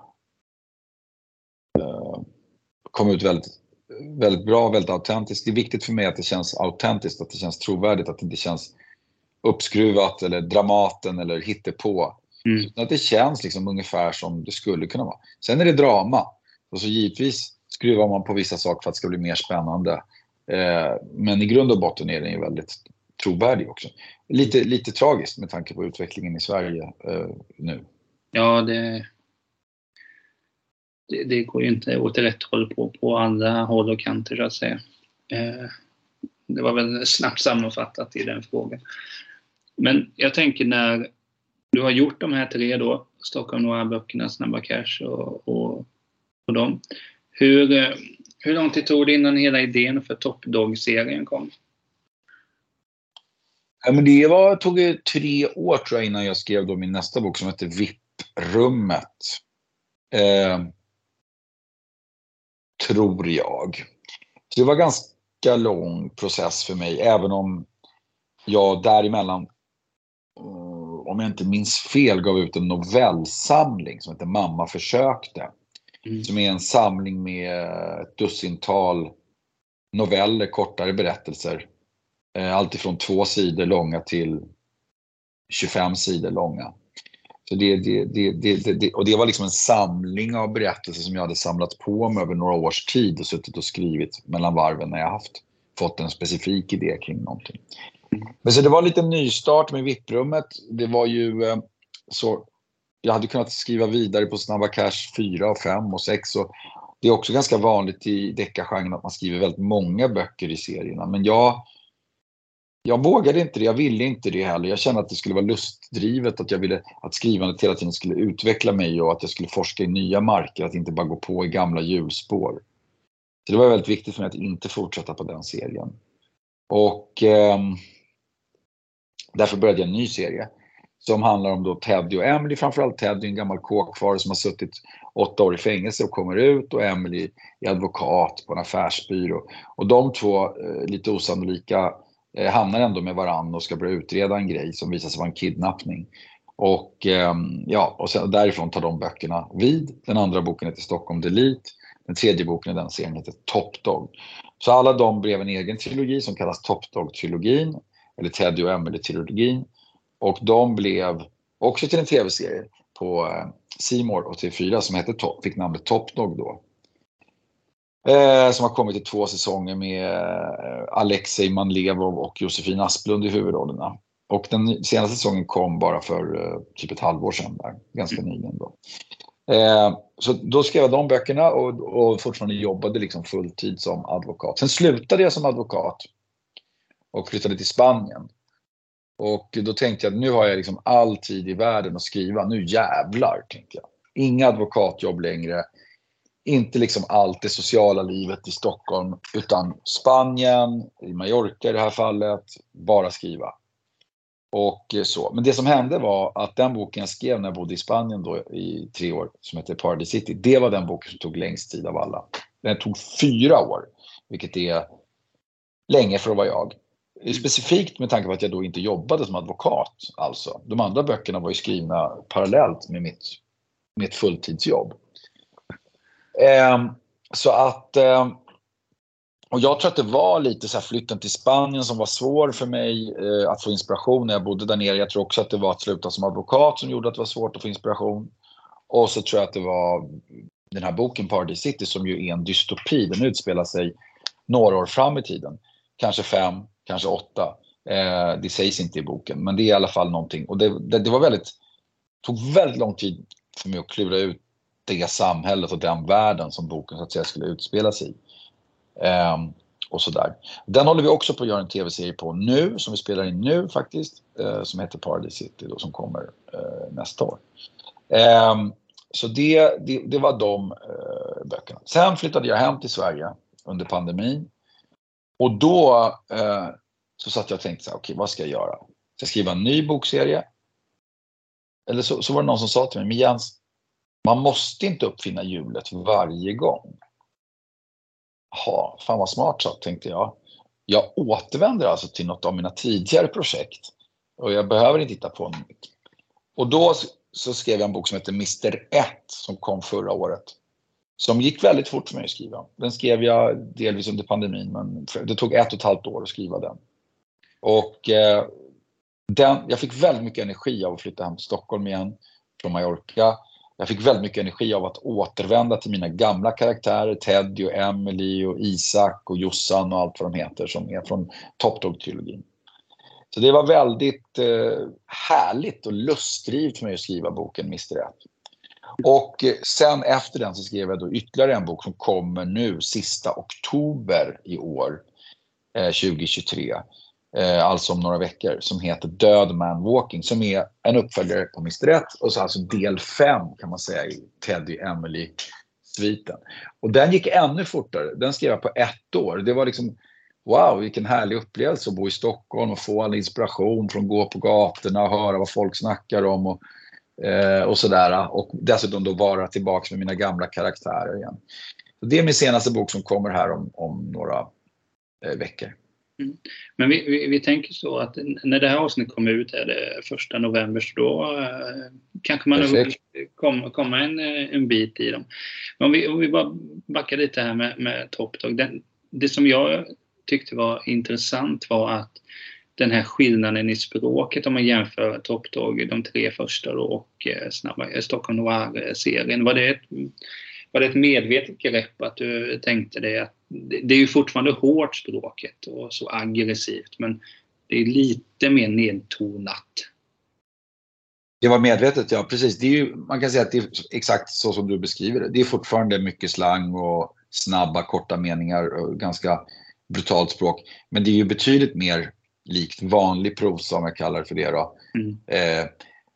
eh, kom ut väldigt, väldigt bra, väldigt autentiskt. Det är viktigt för mig att det känns autentiskt, att det känns trovärdigt, att det inte känns uppskruvat eller Dramaten eller hittepå. Mm. Att det känns liksom ungefär som det skulle kunna vara. Sen är det drama. Och så givetvis skruvar man på vissa saker för att det ska bli mer spännande. Eh, men i grund och botten är den ju väldigt trovärdig också. Lite, lite tragiskt med tanke på utvecklingen i Sverige eh, nu. Ja, det, det, det, går ju inte åt rätt håll på, på alla håll och kanter så att säga. Eh, det var väl snabbt sammanfattat i den frågan. Men jag tänker när du har gjort de här tre då, Stockholm Noir-böckerna, Snabba Cash och, och, och dem. Hur, eh, hur lång tid tog det innan hela idén för Top Dog-serien kom? Ja, men det var, tog tre år tror jag innan jag skrev då min nästa bok som heter VIP-rummet. Eh, tror jag. Så det var ganska lång process för mig, även om jag däremellan, eh, om jag inte minns fel, gav ut en novellsamling som heter Mamma försökte. Mm. Som är en samling med ett dussintal noveller, kortare berättelser. Eh, Alltifrån två sidor långa till 25 sidor långa. Så det, det, det, det, och det var liksom en samling av berättelser som jag hade samlat på mig över några års tid och suttit och skrivit mellan varven när jag haft fått en specifik idé kring någonting. Men så det var en liten nystart med VIP-rummet. Det var ju eh, så jag hade kunnat skriva vidare på Snabba Cash 4, och 5 och 6. Och det är också ganska vanligt i deckargenren att man skriver väldigt många böcker i serierna. Men jag, jag vågade inte det, jag ville inte det heller. Jag kände att det skulle vara lustdrivet, att jag ville att skrivandet hela tiden skulle utveckla mig och att jag skulle forska i nya marker, att inte bara gå på i gamla hjulspår. Så det var väldigt viktigt för mig att inte fortsätta på den serien. Och eh, därför började jag en ny serie som handlar om då Teddy och Emily. Framförallt Teddy, en gammal kåkfarare som har suttit åtta år i fängelse och kommer ut och Emily är advokat på en affärsbyrå. Och de två, eh, lite osannolika, eh, hamnar ändå med varandra och ska börja utreda en grej som visar sig vara en kidnappning. Och, eh, ja, och sen, därifrån tar de böckerna vid. Den andra boken heter Stockholm Delete. Den tredje boken i den serien heter Top Dog. Så alla de blev en egen trilogi som kallas Top Dog-trilogin, eller Teddy och Emily-trilogin. Och de blev också till en tv-serie på Simor och TV4 som hette Top, fick namnet Top Dog då. Eh, som har kommit i två säsonger med eh, Alexej Manlevov och Josefin Asplund i huvudrollerna. Och den senaste säsongen kom bara för eh, typ ett halvår sedan, där, ganska mm. nyligen. Då. Eh, så då skrev jag de böckerna och, och fortfarande jobbade liksom fulltid som advokat. Sen slutade jag som advokat och flyttade till Spanien. Och då tänkte jag att nu har jag liksom all tid i världen att skriva. Nu jävlar, tänkte jag. Inga advokatjobb längre. Inte liksom allt det sociala livet i Stockholm, utan Spanien, i Mallorca i det här fallet, bara skriva. Och så. Men det som hände var att den boken jag skrev när jag bodde i Spanien då i tre år, som heter Paradise City, det var den boken som tog längst tid av alla. Den tog fyra år, vilket är länge för att vara jag. Specifikt med tanke på att jag då inte jobbade som advokat. Alltså. De andra böckerna var ju skrivna parallellt med mitt, mitt fulltidsjobb. Eh, så att... Eh, och jag tror att det var lite så här flytten till Spanien som var svår för mig eh, att få inspiration när jag bodde där nere. Jag tror också att det var att sluta som advokat som gjorde att det var svårt att få inspiration. Och så tror jag att det var den här boken Paradise City som ju är en dystopi. Den utspelar sig några år fram i tiden. Kanske fem, kanske åtta. Eh, det sägs inte i boken, men det är i alla fall någonting. Och det, det, det var väldigt, tog väldigt lång tid för mig att klura ut det samhället och den världen som boken så att säga skulle utspela sig i. Eh, och sådär. Den håller vi också på att göra en tv-serie på nu, som vi spelar in nu faktiskt, eh, som heter Paradise City då, som kommer eh, nästa år. Ehm, så det, det, det, var de eh, böckerna. Sen flyttade jag hem till Sverige under pandemin och då eh, så satt jag och tänkte, okej okay, vad ska jag göra? Ska jag skriva en ny bokserie? Eller så, så var det någon som sa till mig, men Jens, man måste inte uppfinna hjulet varje gång. Jaha, fan vad smart så, tänkte jag. Jag återvänder alltså till något av mina tidigare projekt och jag behöver inte titta på nytt. Och då så skrev jag en bok som heter Mr 1 som kom förra året som gick väldigt fort för mig att skriva. Den skrev jag delvis under pandemin, men det tog ett och ett halvt år att skriva den. Och eh, den, jag fick väldigt mycket energi av att flytta hem till Stockholm igen från Mallorca. Jag fick väldigt mycket energi av att återvända till mina gamla karaktärer, Teddy och Emily och Isak och Jossan och allt vad de heter som är från Top Dog-trilogin. Så det var väldigt eh, härligt och lustdrivet för mig att skriva boken Mr. 1. Och eh, sen efter den så skrev jag då ytterligare en bok som kommer nu sista oktober i år, eh, 2023. Eh, alltså om några veckor, som heter Död Man Walking, som är en uppföljare på Mr. 1 och så alltså del 5 kan man säga i Teddy Emily-sviten. Och den gick ännu fortare, den skrev jag på ett år. Det var liksom Wow, vilken härlig upplevelse att bo i Stockholm och få all inspiration från att gå på gatorna och höra vad folk snackar om. Och Eh, och sådär. Och dessutom då vara tillbaka med mina gamla karaktärer igen. Så det är min senaste bok som kommer här om, om några eh, veckor. Mm. Men vi, vi, vi, tänker så att när det här avsnittet kommer ut är det första november så då eh, kanske man kommer komma en, eh, en bit i dem. Men om vi, om vi bara backar lite här med, med Top Dog. det som jag tyckte var intressant var att den här skillnaden i språket om man jämför Top Dog, de tre första då, och eh, snabba, eh, Stockholm Noir-serien. Var det, ett, var det ett medvetet grepp att du tänkte det att det är ju fortfarande hårt språket och så aggressivt men det är lite mer nedtonat. Det var medvetet, ja precis. Det är ju, man kan säga att det är exakt så som du beskriver det. Det är fortfarande mycket slang och snabba korta meningar och ganska brutalt språk. Men det är ju betydligt mer likt vanlig prosa om jag kallar det för det. Då. Mm. Eh,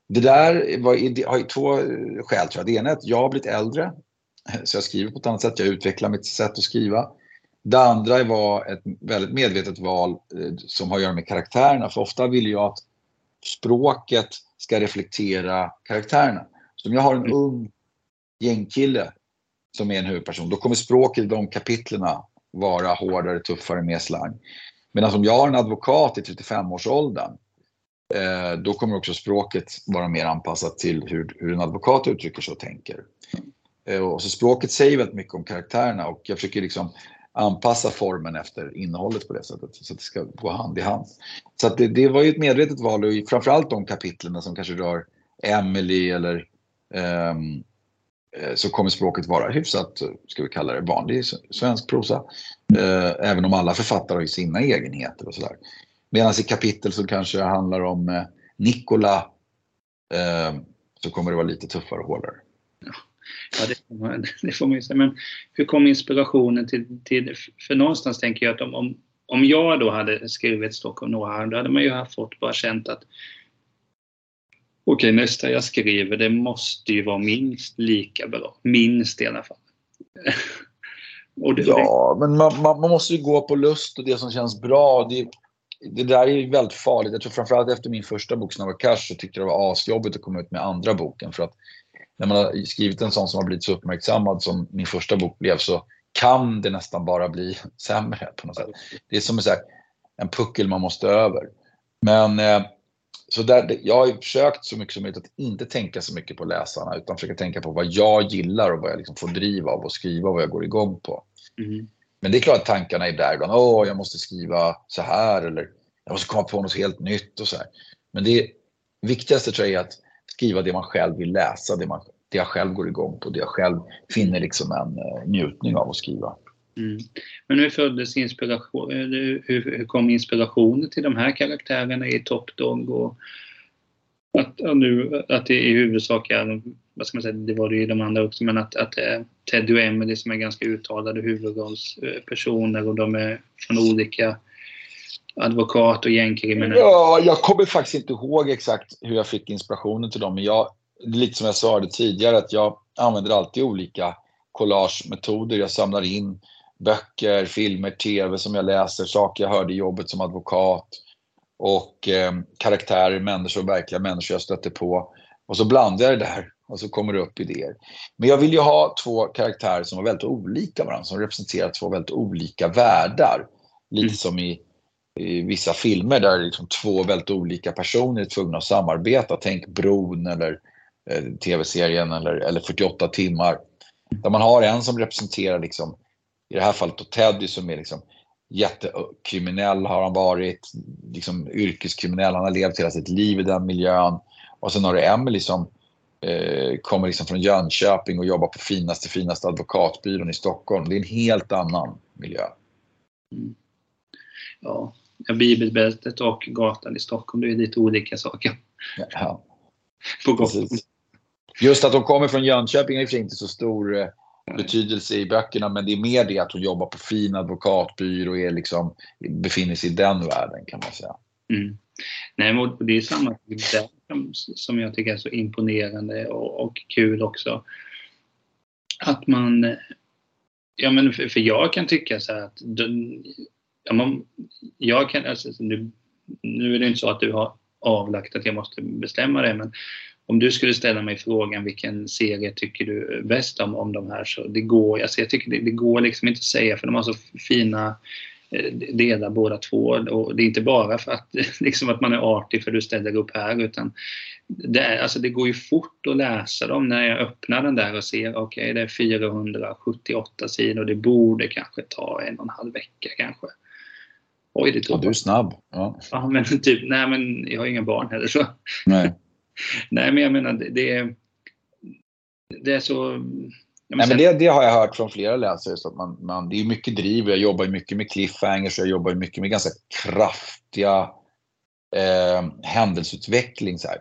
det där var, har två skäl tror jag. Det ena är att jag har blivit äldre. Så jag skriver på ett annat sätt. Jag utvecklar mitt sätt att skriva. Det andra var ett väldigt medvetet val eh, som har att göra med karaktärerna. För ofta vill jag att språket ska reflektera karaktärerna. Så om jag har en ung gängkille som är en huvudperson, då kommer språket i de kapitlerna vara hårdare, tuffare, mer slang. Medan alltså, om jag har en advokat i 35-årsåldern, eh, då kommer också språket vara mer anpassat till hur, hur en advokat uttrycker sig och tänker. Eh, och så språket säger väldigt mycket om karaktärerna och jag försöker liksom anpassa formen efter innehållet på det sättet så att det ska gå hand i hand. Så det, det, var ju ett medvetet val och framförallt de kapitlen som kanske rör Emily eller um, Eh, så kommer språket vara hyfsat, eh, ska vi kalla det, vanlig svensk prosa. Eh, även om alla författare har ju sina egenheter och sådär. Medan i kapitel som kanske handlar om eh, Nikola eh, så kommer det vara lite tuffare och hårdare. Ja, det får man, det får man ju säga. Men hur kom inspirationen till, till för någonstans tänker jag att om, om, om jag då hade skrivit Stockholm Noir, då hade man ju fått bara känt att okej, nästa jag skriver, det måste ju vara minst lika bra. Minst i alla fall. det, ja, men man, man, man, måste ju gå på lust och det som känns bra. Det, det där är ju väldigt farligt. Jag tror framförallt efter min första bok, Snabba Cash, så tyckte jag det var asjobbigt att komma ut med andra boken. För att när man har skrivit en sån som har blivit så uppmärksammad som min första bok blev så kan det nästan bara bli sämre på något sätt. Det är som här, en puckel man måste över. Men eh, så där, jag har försökt så mycket som möjligt att inte tänka så mycket på läsarna utan försöka tänka på vad jag gillar och vad jag liksom får driv av och skriva vad jag går igång på. Mm. Men det är klart att tankarna är där ibland. Åh, jag måste skriva så här eller jag måste komma på något helt nytt och så här. Men det viktigaste tror jag är att skriva det man själv vill läsa, det, man, det jag själv går igång på, det jag själv finner liksom en uh, njutning av att skriva. Mm. Men hur föddes inspiration, hur, hur kom inspirationen till de här karaktärerna i Top Dog och att, nu, att det i huvudsak är, vad ska man säga, det var det ju i de andra också, men att, att Teddy och Emily som är ganska uttalade huvudrollspersoner och de är från olika advokat och gängkriminella. Ja, jag kommer faktiskt inte ihåg exakt hur jag fick inspirationen till dem. Men jag, lite som jag sa det tidigare, att jag använder alltid olika collagemetoder. Jag samlar in böcker, filmer, tv som jag läser, saker jag hörde i jobbet som advokat och eh, karaktärer, människor, verkliga människor jag stötte på. Och så blandar jag det där och så kommer det upp idéer. Men jag vill ju ha två karaktärer som var väldigt olika varandra, som representerar två väldigt olika världar. Lite mm. som i i vissa filmer där liksom två väldigt olika personer är tvungna att samarbeta. Tänk Bron eller eh, tv-serien eller, eller 48 timmar. Där man har en som representerar, liksom, i det här fallet då Teddy som är liksom jättekriminell har han varit, liksom yrkeskriminell, han har levt hela sitt liv i den miljön. Och sen har du Emily som eh, kommer liksom från Jönköping och jobbar på finaste, finaste advokatbyrån i Stockholm. Det är en helt annan miljö. Mm. Ja, Bibelbältet och gatan i Stockholm, det är lite olika saker. Ja. På Just att de kommer från Jönköping är inte så stor eh, Mm. betydelse i böckerna, men det är mer det att hon jobbar på fin advokatbyrå och är liksom, befinner sig i den världen kan man säga. Mm. Nej, men det är samma där som, som jag tycker är så imponerande och, och kul också. Att man, ja men för, för jag kan tycka så här att ja, man, jag kan, alltså, nu, nu är det inte så att du har avlagt att jag måste bestämma det, men om du skulle ställa mig frågan vilken serie tycker du bäst om, om de här så det går, alltså jag tycker det, det går liksom inte att säga för de har så fina eh, delar båda två och det är inte bara för att, liksom att man är artig för att du ställer upp här utan det, är, alltså det går ju fort att läsa dem när jag öppnar den där och ser okej okay, det är 478 sidor det borde kanske ta en och en halv vecka kanske. Oj, det tog ja, du är snabb. Ja. ja, men typ, nej men jag har inga barn heller så. Nej. nej, men jag menar det, det är, så... Nej, men det, det, har jag hört från flera läsare. Så att man, man, det är mycket driv. Jag jobbar mycket med cliffhangers. Jag jobbar mycket med ganska kraftiga eh, händelseutveckling. Så här.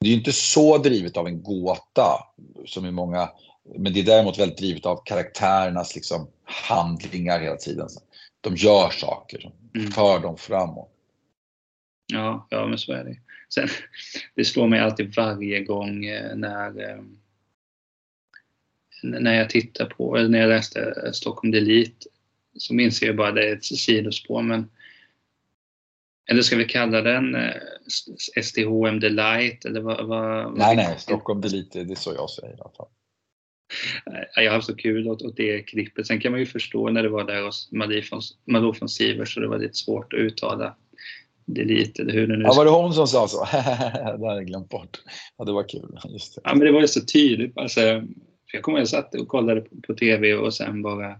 Det är ju inte så drivet av en gåta som i många, men det är däremot väldigt drivet av karaktärernas liksom, handlingar hela tiden. De gör saker mm. för dem framåt. Ja, ja men så är det. Sen, det slår mig alltid varje gång eh, när eh, när jag tittar på, eller när jag läste Stockholm Delete så minns jag bara det är ett sidospår men Eller ska vi kalla den eh, STHM Delight? Eller vad, vad, nej, nej, Stockholm Delight, det är så jag säger i alla fall. Jag har haft så kul åt, åt det klippet. Sen kan man ju förstå när det var där hos von, Malou von Sivers så det var lite svårt att uttala Delete eller hur det nu Ja, var det hon som sa så? det har jag glömt bort. Ja, det var kul. Just det. Ja, men det var ju så tydligt. Alltså, jag kommer ihåg jag satt och kollade på, på TV och sen bara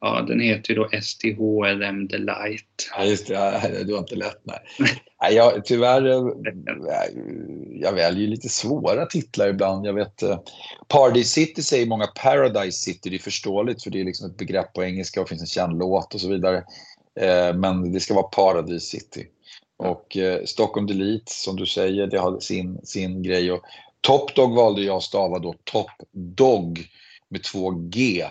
Ja, den heter ju då STHLM Delight. Ja, just det. Ja, det var inte lätt. Nej. nej jag, tyvärr, eh, jag väljer lite svåra titlar ibland. Jag vet, eh, Party City säger många Paradise City. Det är förståeligt för det är liksom ett begrepp på engelska och finns en känd låt och så vidare. Eh, men det ska vara Paradise City. Och Stockholm Delete, som du säger, det har sin, sin grej. Och Top Dog valde jag att stava då Top Dog med två G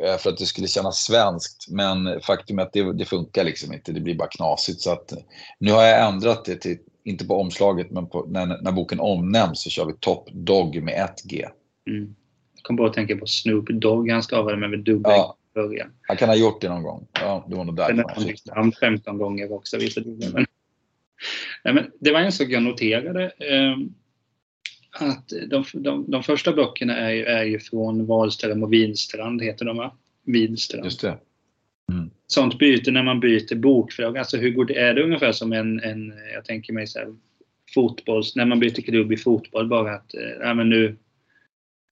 Eh, för att det skulle kännas svenskt. Men faktum är att det, det, funkar liksom inte. Det blir bara knasigt. Så att, nu har jag ändrat det till, inte på omslaget, men på, när, när boken omnämns så kör vi Top Dog med ett G. Mm. Jag kom bara att tänka på Snoop Dogg. Han stavade med dubbel ja. början. Han kan ha gjort det någon gång. Ja, det var nog där. Han 15 gånger också visserligen. Men, men det var en sak jag noterade. Eh, att de, de, de första böckerna är ju, är ju från Wahlström och Winstrand, heter de va? Widstrand. Just det. Mm. Sånt byte när man byter bokförlag, alltså hur går det? Är det ungefär som en, en jag tänker mig så här, fotbolls, när man byter klubb i fotboll bara att, eh, ja men nu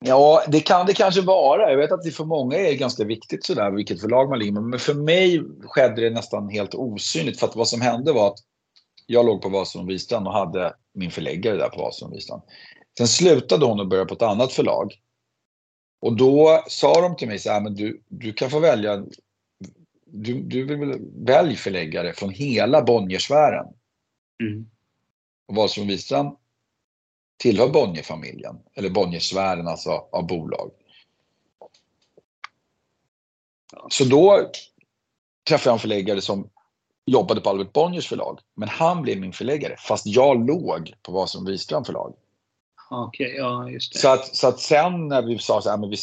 Ja, det kan det kanske vara. Jag vet att det för många är ganska viktigt sådär vilket förlag man ligger med. Men för mig skedde det nästan helt osynligt. För att vad som hände var att jag låg på Wistrand och hade min förläggare där på Wistrand. Sen slutade hon och började på ett annat förlag. Och då sa de till mig så här, men du, du kan få välja, du, du vill välj förläggare från hela Bonniersfären. Mm. Och Wistrand tillhör Bonnierfamiljen, eller Bonniersfären alltså av bolag. Så då träffade jag en förläggare som jobbade på Albert Bonniers förlag. Men han blev min förläggare, fast jag låg på Wahlström Wistrand förlag. Okej, okay, ja just det. Så att, så att sen när vi sa så här, men vi,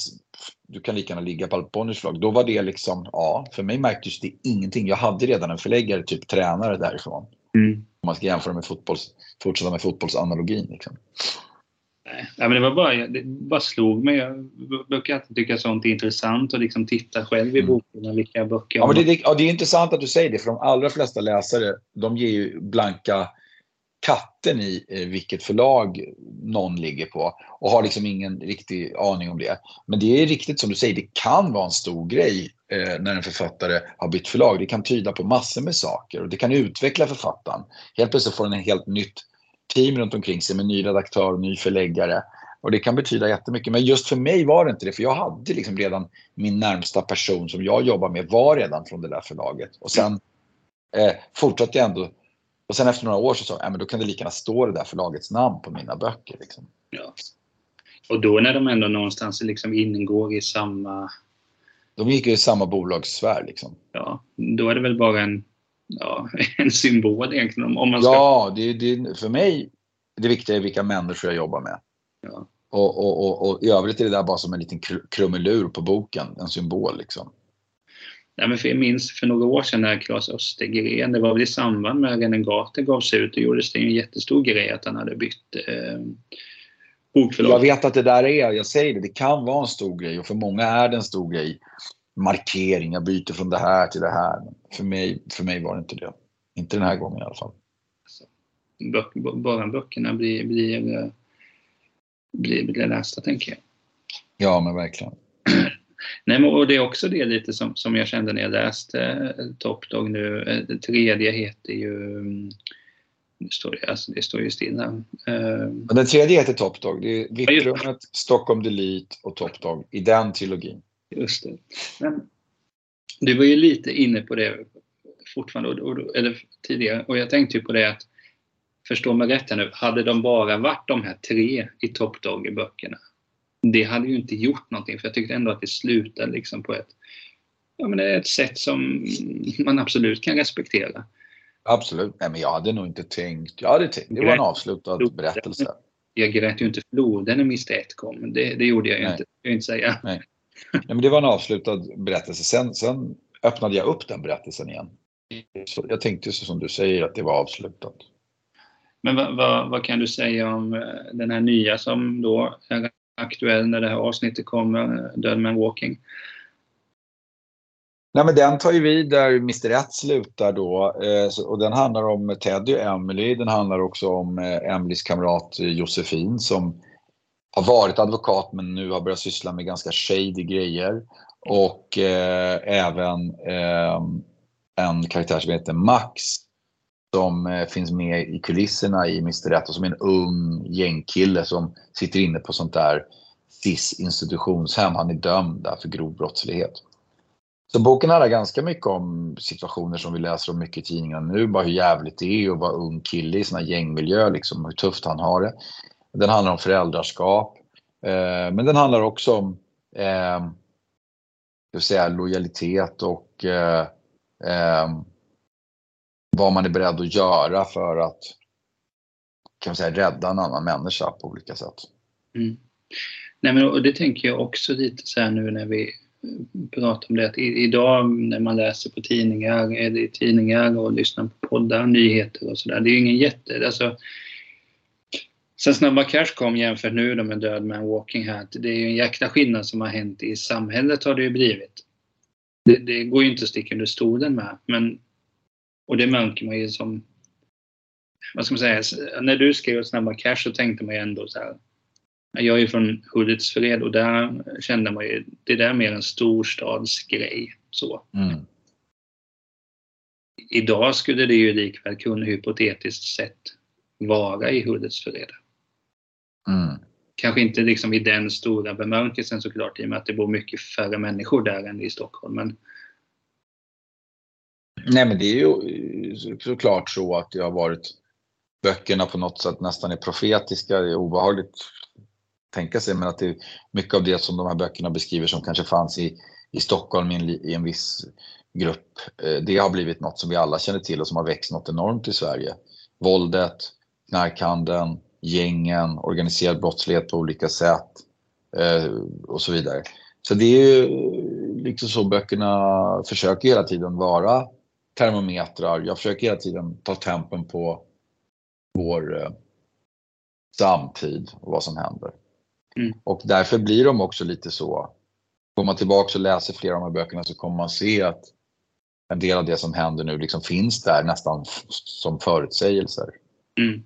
du kan lika gärna ligga på Alp Bonniers förlag. Då var det liksom, ja, för mig märktes det ingenting. Jag hade redan en förläggare, typ tränare därifrån. Mm. Om man ska jämföra med fotbolls, fortsätta med fotbollsanalogin. Liksom. Nej, men det var bara, det bara slog mig. Jag brukar alltid tycka sånt är intressant och liksom titta själv i mm. boken vilka böcker ja, men det, ja, det är intressant att du säger det, för de allra flesta läsare, de ger ju blanka katten i eh, vilket förlag någon ligger på och har liksom ingen riktig aning om det. Men det är riktigt som du säger, det kan vara en stor grej eh, när en författare har bytt förlag. Det kan tyda på massor med saker och det kan utveckla författaren. Helt plötsligt får den ett helt nytt team runt omkring sig med ny redaktör, ny förläggare. Och det kan betyda jättemycket. Men just för mig var det inte det, för jag hade liksom redan min närmsta person som jag jobbar med var redan från det där förlaget. Och sen eh, fortsatte jag ändå och sen efter några år så sa jag, men då kan det lika gärna stå det där förlagets namn på mina böcker. Liksom. Ja. Och då när de ändå någonstans liksom ingår i samma... De gick ju i samma bolagssfär liksom. Ja, då är det väl bara en, ja, en symbol egentligen. Om man ska... Ja, det, det, för mig det viktiga är vilka människor jag jobbar med. Ja. Och, och, och, och, i övrigt är det där bara som en liten krumelur på boken, en symbol liksom. Nej, men för jag minns för några år sedan när Claes Östergren, det var väl i samband med att Renegater gavs ut, då gjordes det en jättestor grej att han hade bytt eh, bokförlag. Jag vet att det där är, jag säger det, det kan vara en stor grej och för många är det en stor grej. Markering, jag byter från det här till det här. För mig, för mig var det inte det. Inte den här gången i alla fall. Böck, bara böckerna blir, blir, blir, blir lästa, tänker jag. Ja, men verkligen. Nej, men, och det är också det lite som, som jag kände när jag läste eh, Top Dog nu. Eh, det tredje heter ju mm, nu står det, alltså det står ju stilla. Uh, den tredje heter Top Dog. Det är Vittrummet, Stockholm Delete och Top Dog i den trilogin. Just det. Men du var ju lite inne på det fortfarande, eller tidigare, och jag tänkte ju på det att förstå mig rätt här nu, hade de bara varit de här tre i Top Dog i böckerna det hade ju inte gjort någonting för jag tyckte ändå att det slutade liksom på ett, ja, men ett sätt som man absolut kan respektera. Absolut. Nej, men jag hade nog inte tänkt. Jag hade tänkt. Det var en avslutad berättelse. Jag grät ju inte floden när Mr 1 kom. Det, det gjorde jag ju inte. Jag inte säga. Nej. Nej, men det var en avslutad berättelse. Sen, sen öppnade jag upp den berättelsen igen. jag tänkte så som du säger att det var avslutat. Men vad, vad, vad, kan du säga om eh, den här nya som då är aktuell när det här avsnittet kommer, Dead Man Walking? Nej, men den tar ju vid där Mr 1 slutar då. Eh, och den handlar om Teddy och Emily. Den handlar också om eh, Emelies kamrat Josefin som har varit advokat men nu har börjat syssla med ganska shady grejer. Och eh, även eh, en karaktär som heter Max som eh, finns med i kulisserna i Mr Rätt och som är en ung gängkille som sitter inne på sånt där SIS institutionshem. Han är dömd där för grov brottslighet. Så boken handlar ganska mycket om situationer som vi läser om mycket i tidningarna nu. Bara hur jävligt det är att vara ung kille i sån här gängmiljö, liksom, hur tufft han har det. Den handlar om föräldraskap. Eh, men den handlar också om eh, säga, lojalitet och eh, eh, vad man är beredd att göra för att kan man säga, rädda en annan människa på olika sätt. Mm. Nej, men, och det tänker jag också lite så här nu när vi eh, pratar om det att idag när man läser på tidningar, eh, är det tidningar och lyssnar på poddar, nyheter och sådär. Det är ju ingen jätte... Alltså, sen Snabba Cash kom jämfört nu då med Död Man Walking här, det är ju en jäkla skillnad som har hänt i samhället har det ju blivit. Det, det går ju inte att sticka under stolen med, men och det märker man ju som vad ska man säga, när du skrev Snabba Cash så tänkte man ju ändå så här jag är ju från Hudiksfred och där kände man ju, det där är mer en storstadsgrej. Så. Mm. Idag skulle det ju likväl kunna hypotetiskt sett vara i Hudiksfred. Mm. Kanske inte liksom i den stora bemärkelsen såklart i och med att det bor mycket färre människor där än i Stockholm. Men... Nej men det är ju såklart så att det har varit böckerna på något sätt nästan är profetiska. Det är obehagligt tänka sig, men att det är mycket av det som de här böckerna beskriver som kanske fanns i, i Stockholm i en, i en viss grupp, eh, det har blivit något som vi alla känner till och som har växt något enormt i Sverige. Våldet, knarkhandeln, gängen, organiserad brottslighet på olika sätt eh, och så vidare. Så det är ju liksom så böckerna försöker hela tiden vara termometrar. Jag försöker hela tiden ta tempen på vår eh, samtid och vad som händer. Mm. Och därför blir de också lite så. Går man tillbaka och läser flera av de här böckerna så kommer man se att en del av det som händer nu liksom finns där nästan som förutsägelser. Mm.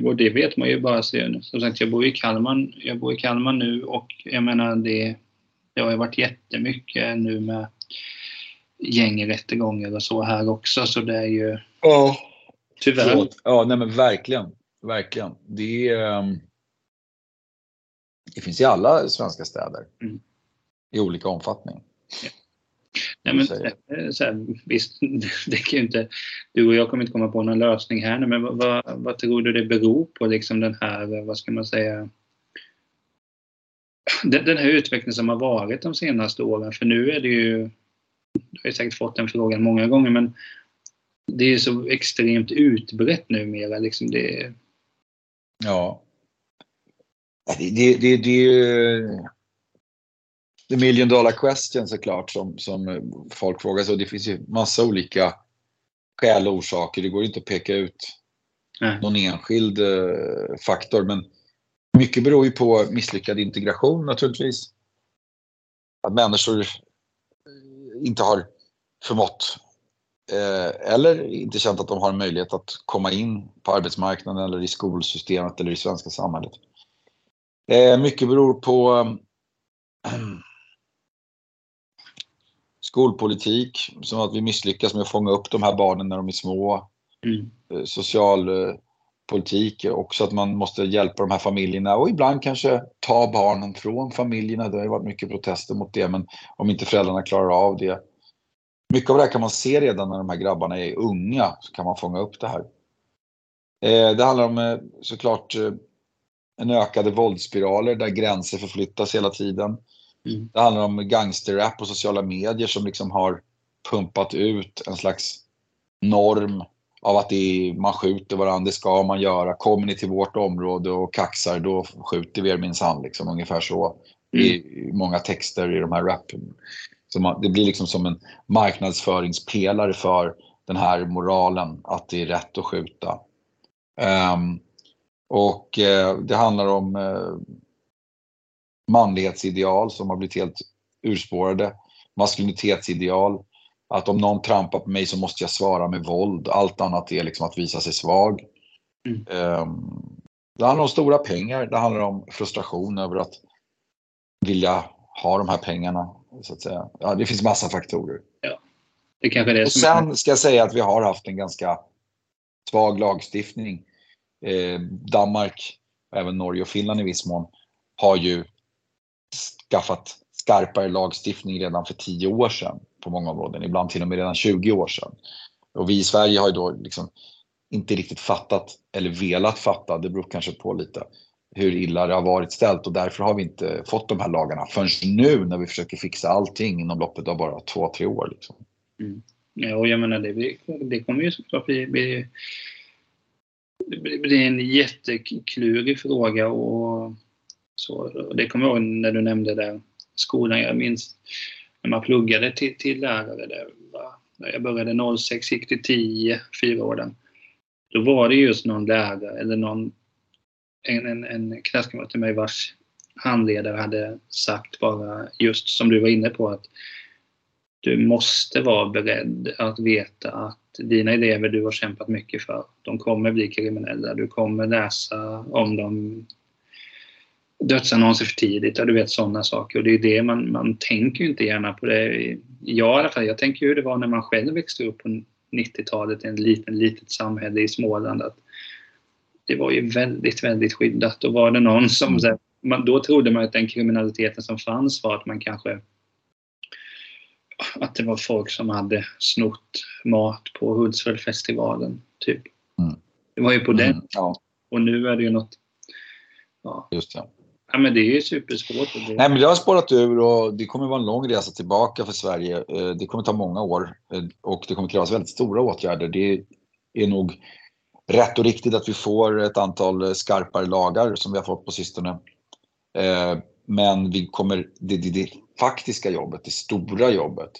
Det, det vet man ju bara. Så, som sagt, jag bor i Kalmar, jag bor i Kalmar nu och jag menar det, det har ju varit jättemycket nu med gängrättegångar och så här också så det är ju... Ja. Tyvärr. Ja, nej men verkligen. Verkligen. Det är... Um det finns i alla svenska städer. Mm. I olika omfattning. Ja. Nej, men, eh, så här, visst, det kan ju inte, du och jag kommer inte komma på någon lösning här nu, men vad, vad, vad tror du det beror på, liksom den här, vad ska man säga, den, den här utvecklingen som har varit de senaste åren, för nu är det ju, du har ju säkert fått den frågan många gånger, men det är så extremt utbrett numera. Liksom det... Ja. Det, det, det, det är ju the million dollar question såklart som, som folk frågar sig. Det finns ju massa olika skäl och orsaker. Det går inte att peka ut Nej. någon enskild eh, faktor. Men mycket beror ju på misslyckad integration naturligtvis. Att människor inte har förmått eh, eller inte känt att de har en möjlighet att komma in på arbetsmarknaden eller i skolsystemet eller i svenska samhället. Eh, mycket beror på skolpolitik, som att vi misslyckas med att fånga upp de här barnen när de är små. Mm. Eh, socialpolitik, eh, också att man måste hjälpa de här familjerna och ibland kanske ta barnen från familjerna. Det har ju varit mycket protester mot det, men om inte föräldrarna klarar av det. Mycket av det här kan man se redan när de här grabbarna är unga, så kan man fånga upp det här. Eh, det handlar om såklart en ökade våldsspiraler där gränser förflyttas hela tiden. Mm. Det handlar om gangsterrap och sociala medier som liksom har pumpat ut en slags norm av att det är, man skjuter varandra, det ska man göra. Kommer ni till vårt område och kaxar, då skjuter vi er minsann. Liksom, ungefär så mm. i många texter i de här rap. Så man, det blir liksom som en marknadsföringspelare för den här moralen att det är rätt att skjuta. Um, och uh, det handlar om uh, manlighetsideal som har blivit helt urspårade. Maskulinitetsideal. Att om någon trampar på mig så måste jag svara med våld. Allt annat är liksom att visa sig svag. Mm. Um, det handlar om stora pengar. Det handlar om frustration över att vilja ha de här pengarna. Så att säga. Ja, det finns massa faktorer. Ja. Det kanske det och sen är... ska jag säga att vi har haft en ganska svag lagstiftning. Eh, Danmark, även Norge och Finland i viss mån, har ju skaffat skarpare lagstiftning redan för 10 år sedan på många områden, ibland till och med redan 20 år sedan. Och vi i Sverige har ju då liksom inte riktigt fattat, eller velat fatta, det beror kanske på lite, hur illa det har varit ställt och därför har vi inte fått de här lagarna förrän nu när vi försöker fixa allting inom loppet av bara två, tre år. Liksom. Mm. Ja, och jag menar det, det kommer ju såklart bli, bli, bli en jätteklurig fråga och så. Det kommer jag ihåg när du nämnde där skolan. Jag minns när man pluggade till, till lärare. Där, när jag började 06, gick till 10, fyra år. Då var det just någon lärare eller någon en, en, en klasskamrat till mig vars handledare hade sagt bara just som du var inne på att du måste vara beredd att veta att dina elever du har kämpat mycket för, de kommer bli kriminella. Du kommer läsa om dem dödsannonser för tidigt och du vet sådana saker. Och det är det man, man tänker ju inte gärna på det. Jag i alla fall, jag tänker hur det var när man själv växte upp på 90-talet i en liten, litet samhälle i Småland. Att det var ju väldigt, väldigt skyddat. Och var det någon som... Mm. Man, då trodde man att den kriminaliteten som fanns var att man kanske att det var folk som hade snott mat på Hultsfredsfestivalen. Typ. Mm. Det var ju på den. Mm, ja. Och nu är det ju något... Ja. Just det. Ja, men det är ju supersvårt. Det... Nej, men det har spårat ur och det kommer vara en lång resa tillbaka för Sverige. Eh, det kommer ta många år eh, och det kommer krävas väldigt stora åtgärder. Det är nog rätt och riktigt att vi får ett antal skarpare lagar som vi har fått på sistone. Eh, men vi kommer, det, det, det faktiska jobbet, det stora jobbet,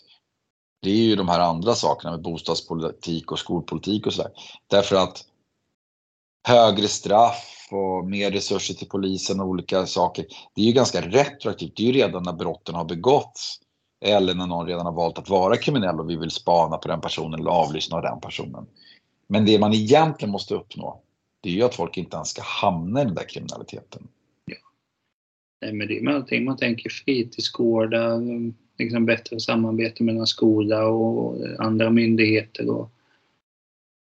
det är ju de här andra sakerna med bostadspolitik och skolpolitik och sådär. Därför att högre straff och mer resurser till polisen och olika saker, det är ju ganska retroaktivt. Det är ju redan när brotten har begåtts eller när någon redan har valt att vara kriminell och vi vill spana på den personen eller avlyssna den personen. Men det man egentligen måste uppnå, det är ju att folk inte ens ska hamna i den där kriminaliteten. Ja. Nej, men det är med allting man tänker fritidsgårdar, liksom bättre samarbete mellan skola och andra myndigheter. Och,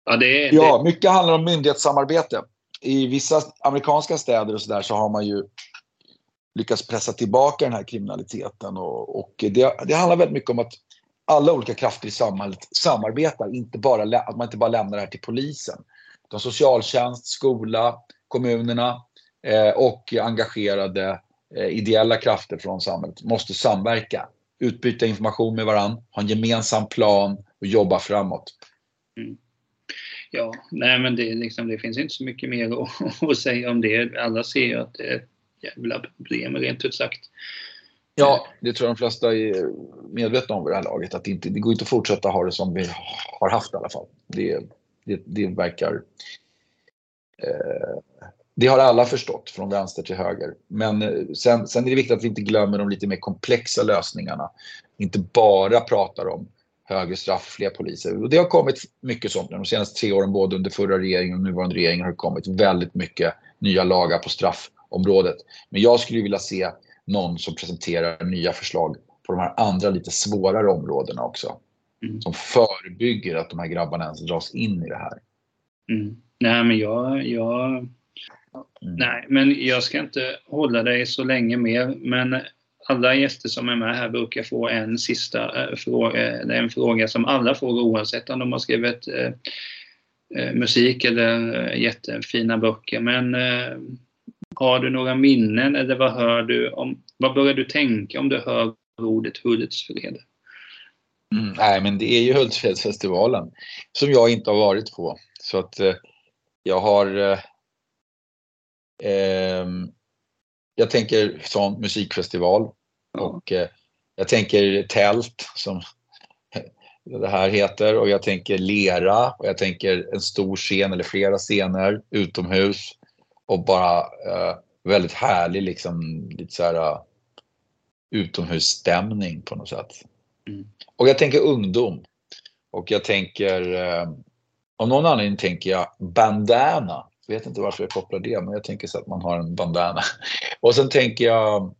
ja, det är, ja, mycket handlar om myndighetssamarbete. I vissa amerikanska städer och så där så har man ju lyckats pressa tillbaka den här kriminaliteten och, och det, det handlar väldigt mycket om att alla olika krafter i samhället samarbetar, inte bara, att man inte bara lämnar det här till polisen. Utan socialtjänst, skola, kommunerna eh, och engagerade eh, ideella krafter från samhället måste samverka, utbyta information med varandra, ha en gemensam plan och jobba framåt. Mm. Ja, nej men det, liksom, det, finns inte så mycket mer att, att säga om det. Alla ser ju att det är ett jävla problem rent ut sagt. Ja, det tror jag de flesta är medvetna om vid det här laget. Att det, inte, det går inte att fortsätta ha det som vi har haft i alla fall. Det, det, det verkar... Eh, det har alla förstått från vänster till höger. Men eh, sen, sen är det viktigt att vi inte glömmer de lite mer komplexa lösningarna. Inte bara pratar om högre straff, fler poliser. Och det har kommit mycket sånt de senaste tre åren, både under förra regeringen och nuvarande regeringen har det kommit väldigt mycket nya lagar på straffområdet. Men jag skulle vilja se någon som presenterar nya förslag på de här andra lite svårare områdena också. Mm. Som förebygger att de här grabbarna ens dras in i det här. Mm. Nej, men jag, jag mm. Nej, men jag ska inte hålla dig så länge mer. Men alla gäster som är med här brukar få en sista eh, fråga. Eh, det är en fråga som alla får oavsett om de har skrivit eh, musik eller jättefina böcker. Men har du några minnen eller vad hör du om, vad börjar du tänka om du hör ordet Hultsfred? Mm, nej, men det är ju Hultsfredsfestivalen som jag inte har varit på. Så att eh, jag har eh, ehm, jag tänker sån musikfestival och eh, Jag tänker tält som det här heter och jag tänker lera och jag tänker en stor scen eller flera scener utomhus och bara eh, väldigt härlig liksom lite så här uh, utomhusstämning på något sätt. Mm. Och jag tänker ungdom. Och jag tänker, eh, av någon anledning tänker jag bandana. Vet inte varför jag kopplar det, men jag tänker så att man har en bandana. Och sen tänker jag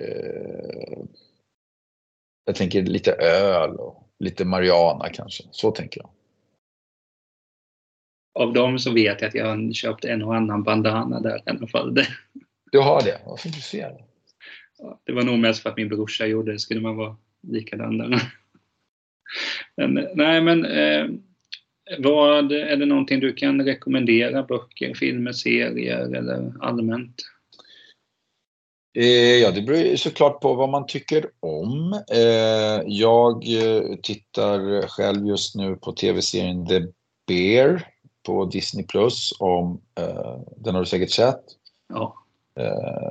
eh, jag tänker lite öl och lite Mariana kanske. Så tänker jag. Av dem så vet jag att jag har köpt en och annan bandana där i alla fall. Du har det? Varför du ser det? det var nog mest för att min brorsa gjorde det. Skulle man vara likadan där. Men, nej, men eh, vad, är det någonting du kan rekommendera? Böcker, filmer, serier eller allmänt? Eh, ja, det beror såklart på vad man tycker om. Eh, jag eh, tittar själv just nu på tv-serien The Bear på Disney Plus. Om, den har du säkert sett. Ja.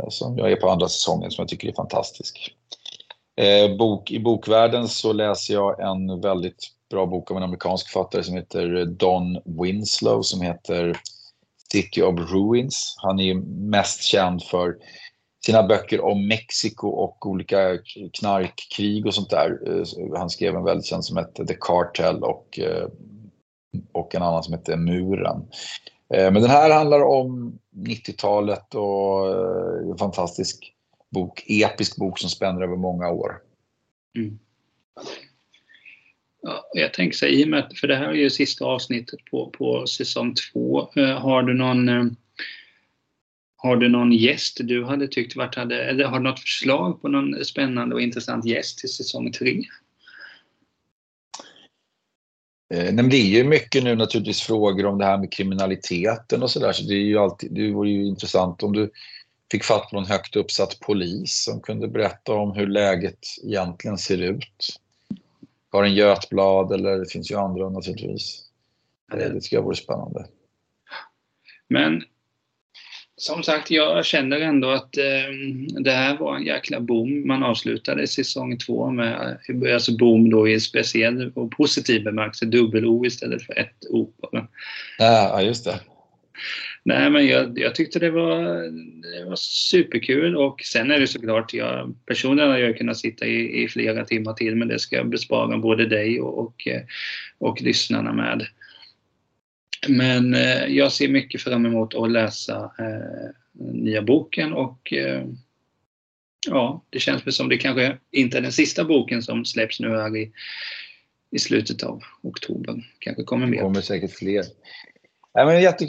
Som jag är på andra säsongen som jag tycker är fantastisk. Bok, I bokvärlden så läser jag en väldigt bra bok av en amerikansk författare som heter Don Winslow som heter City of Ruins. Han är mest känd för sina böcker om Mexiko och olika knarkkrig och sånt där. Eh, han skrev en väldigt känd som hette The Cartel och, eh, och en annan som hette Muren. Eh, men den här handlar om 90-talet och en fantastisk bok, episk bok som spänner över många år. Mm. Ja, jag tänker så i och med att, för det här är ju sista avsnittet på, på säsong två, eh, har du någon eh, har du någon gäst du hade tyckt varit hade, eller har du något förslag på någon spännande och intressant gäst till säsong tre? Eh, nej, det är ju mycket nu naturligtvis frågor om det här med kriminaliteten och sådär. Så det är ju alltid, det vore ju intressant om du fick fatt på någon högt uppsatt polis som kunde berätta om hur läget egentligen ser ut. Karin Götblad eller det finns ju andra naturligtvis. Det tycker jag vore spännande. Men som sagt, jag känner ändå att eh, det här var en jäkla boom. Man avslutade säsong två med, alltså boom då i speciell och positiv bemärkelse, dubbel-O istället för ett O bara. Ja, just det. Nej, men jag, jag, tyckte det var, det var superkul och sen är det såklart, jag, personligen hade jag kunnat sitta i, i flera timmar till men det ska jag bespara både dig och, och, eh, och lyssnarna med. Men eh, jag ser mycket fram emot att läsa eh, nya boken och eh, ja, det känns väl som det kanske inte är den sista boken som släpps nu här i, i slutet av oktober. Kanske kommer mer. Det kommer säkert fler. Nej, men jätte,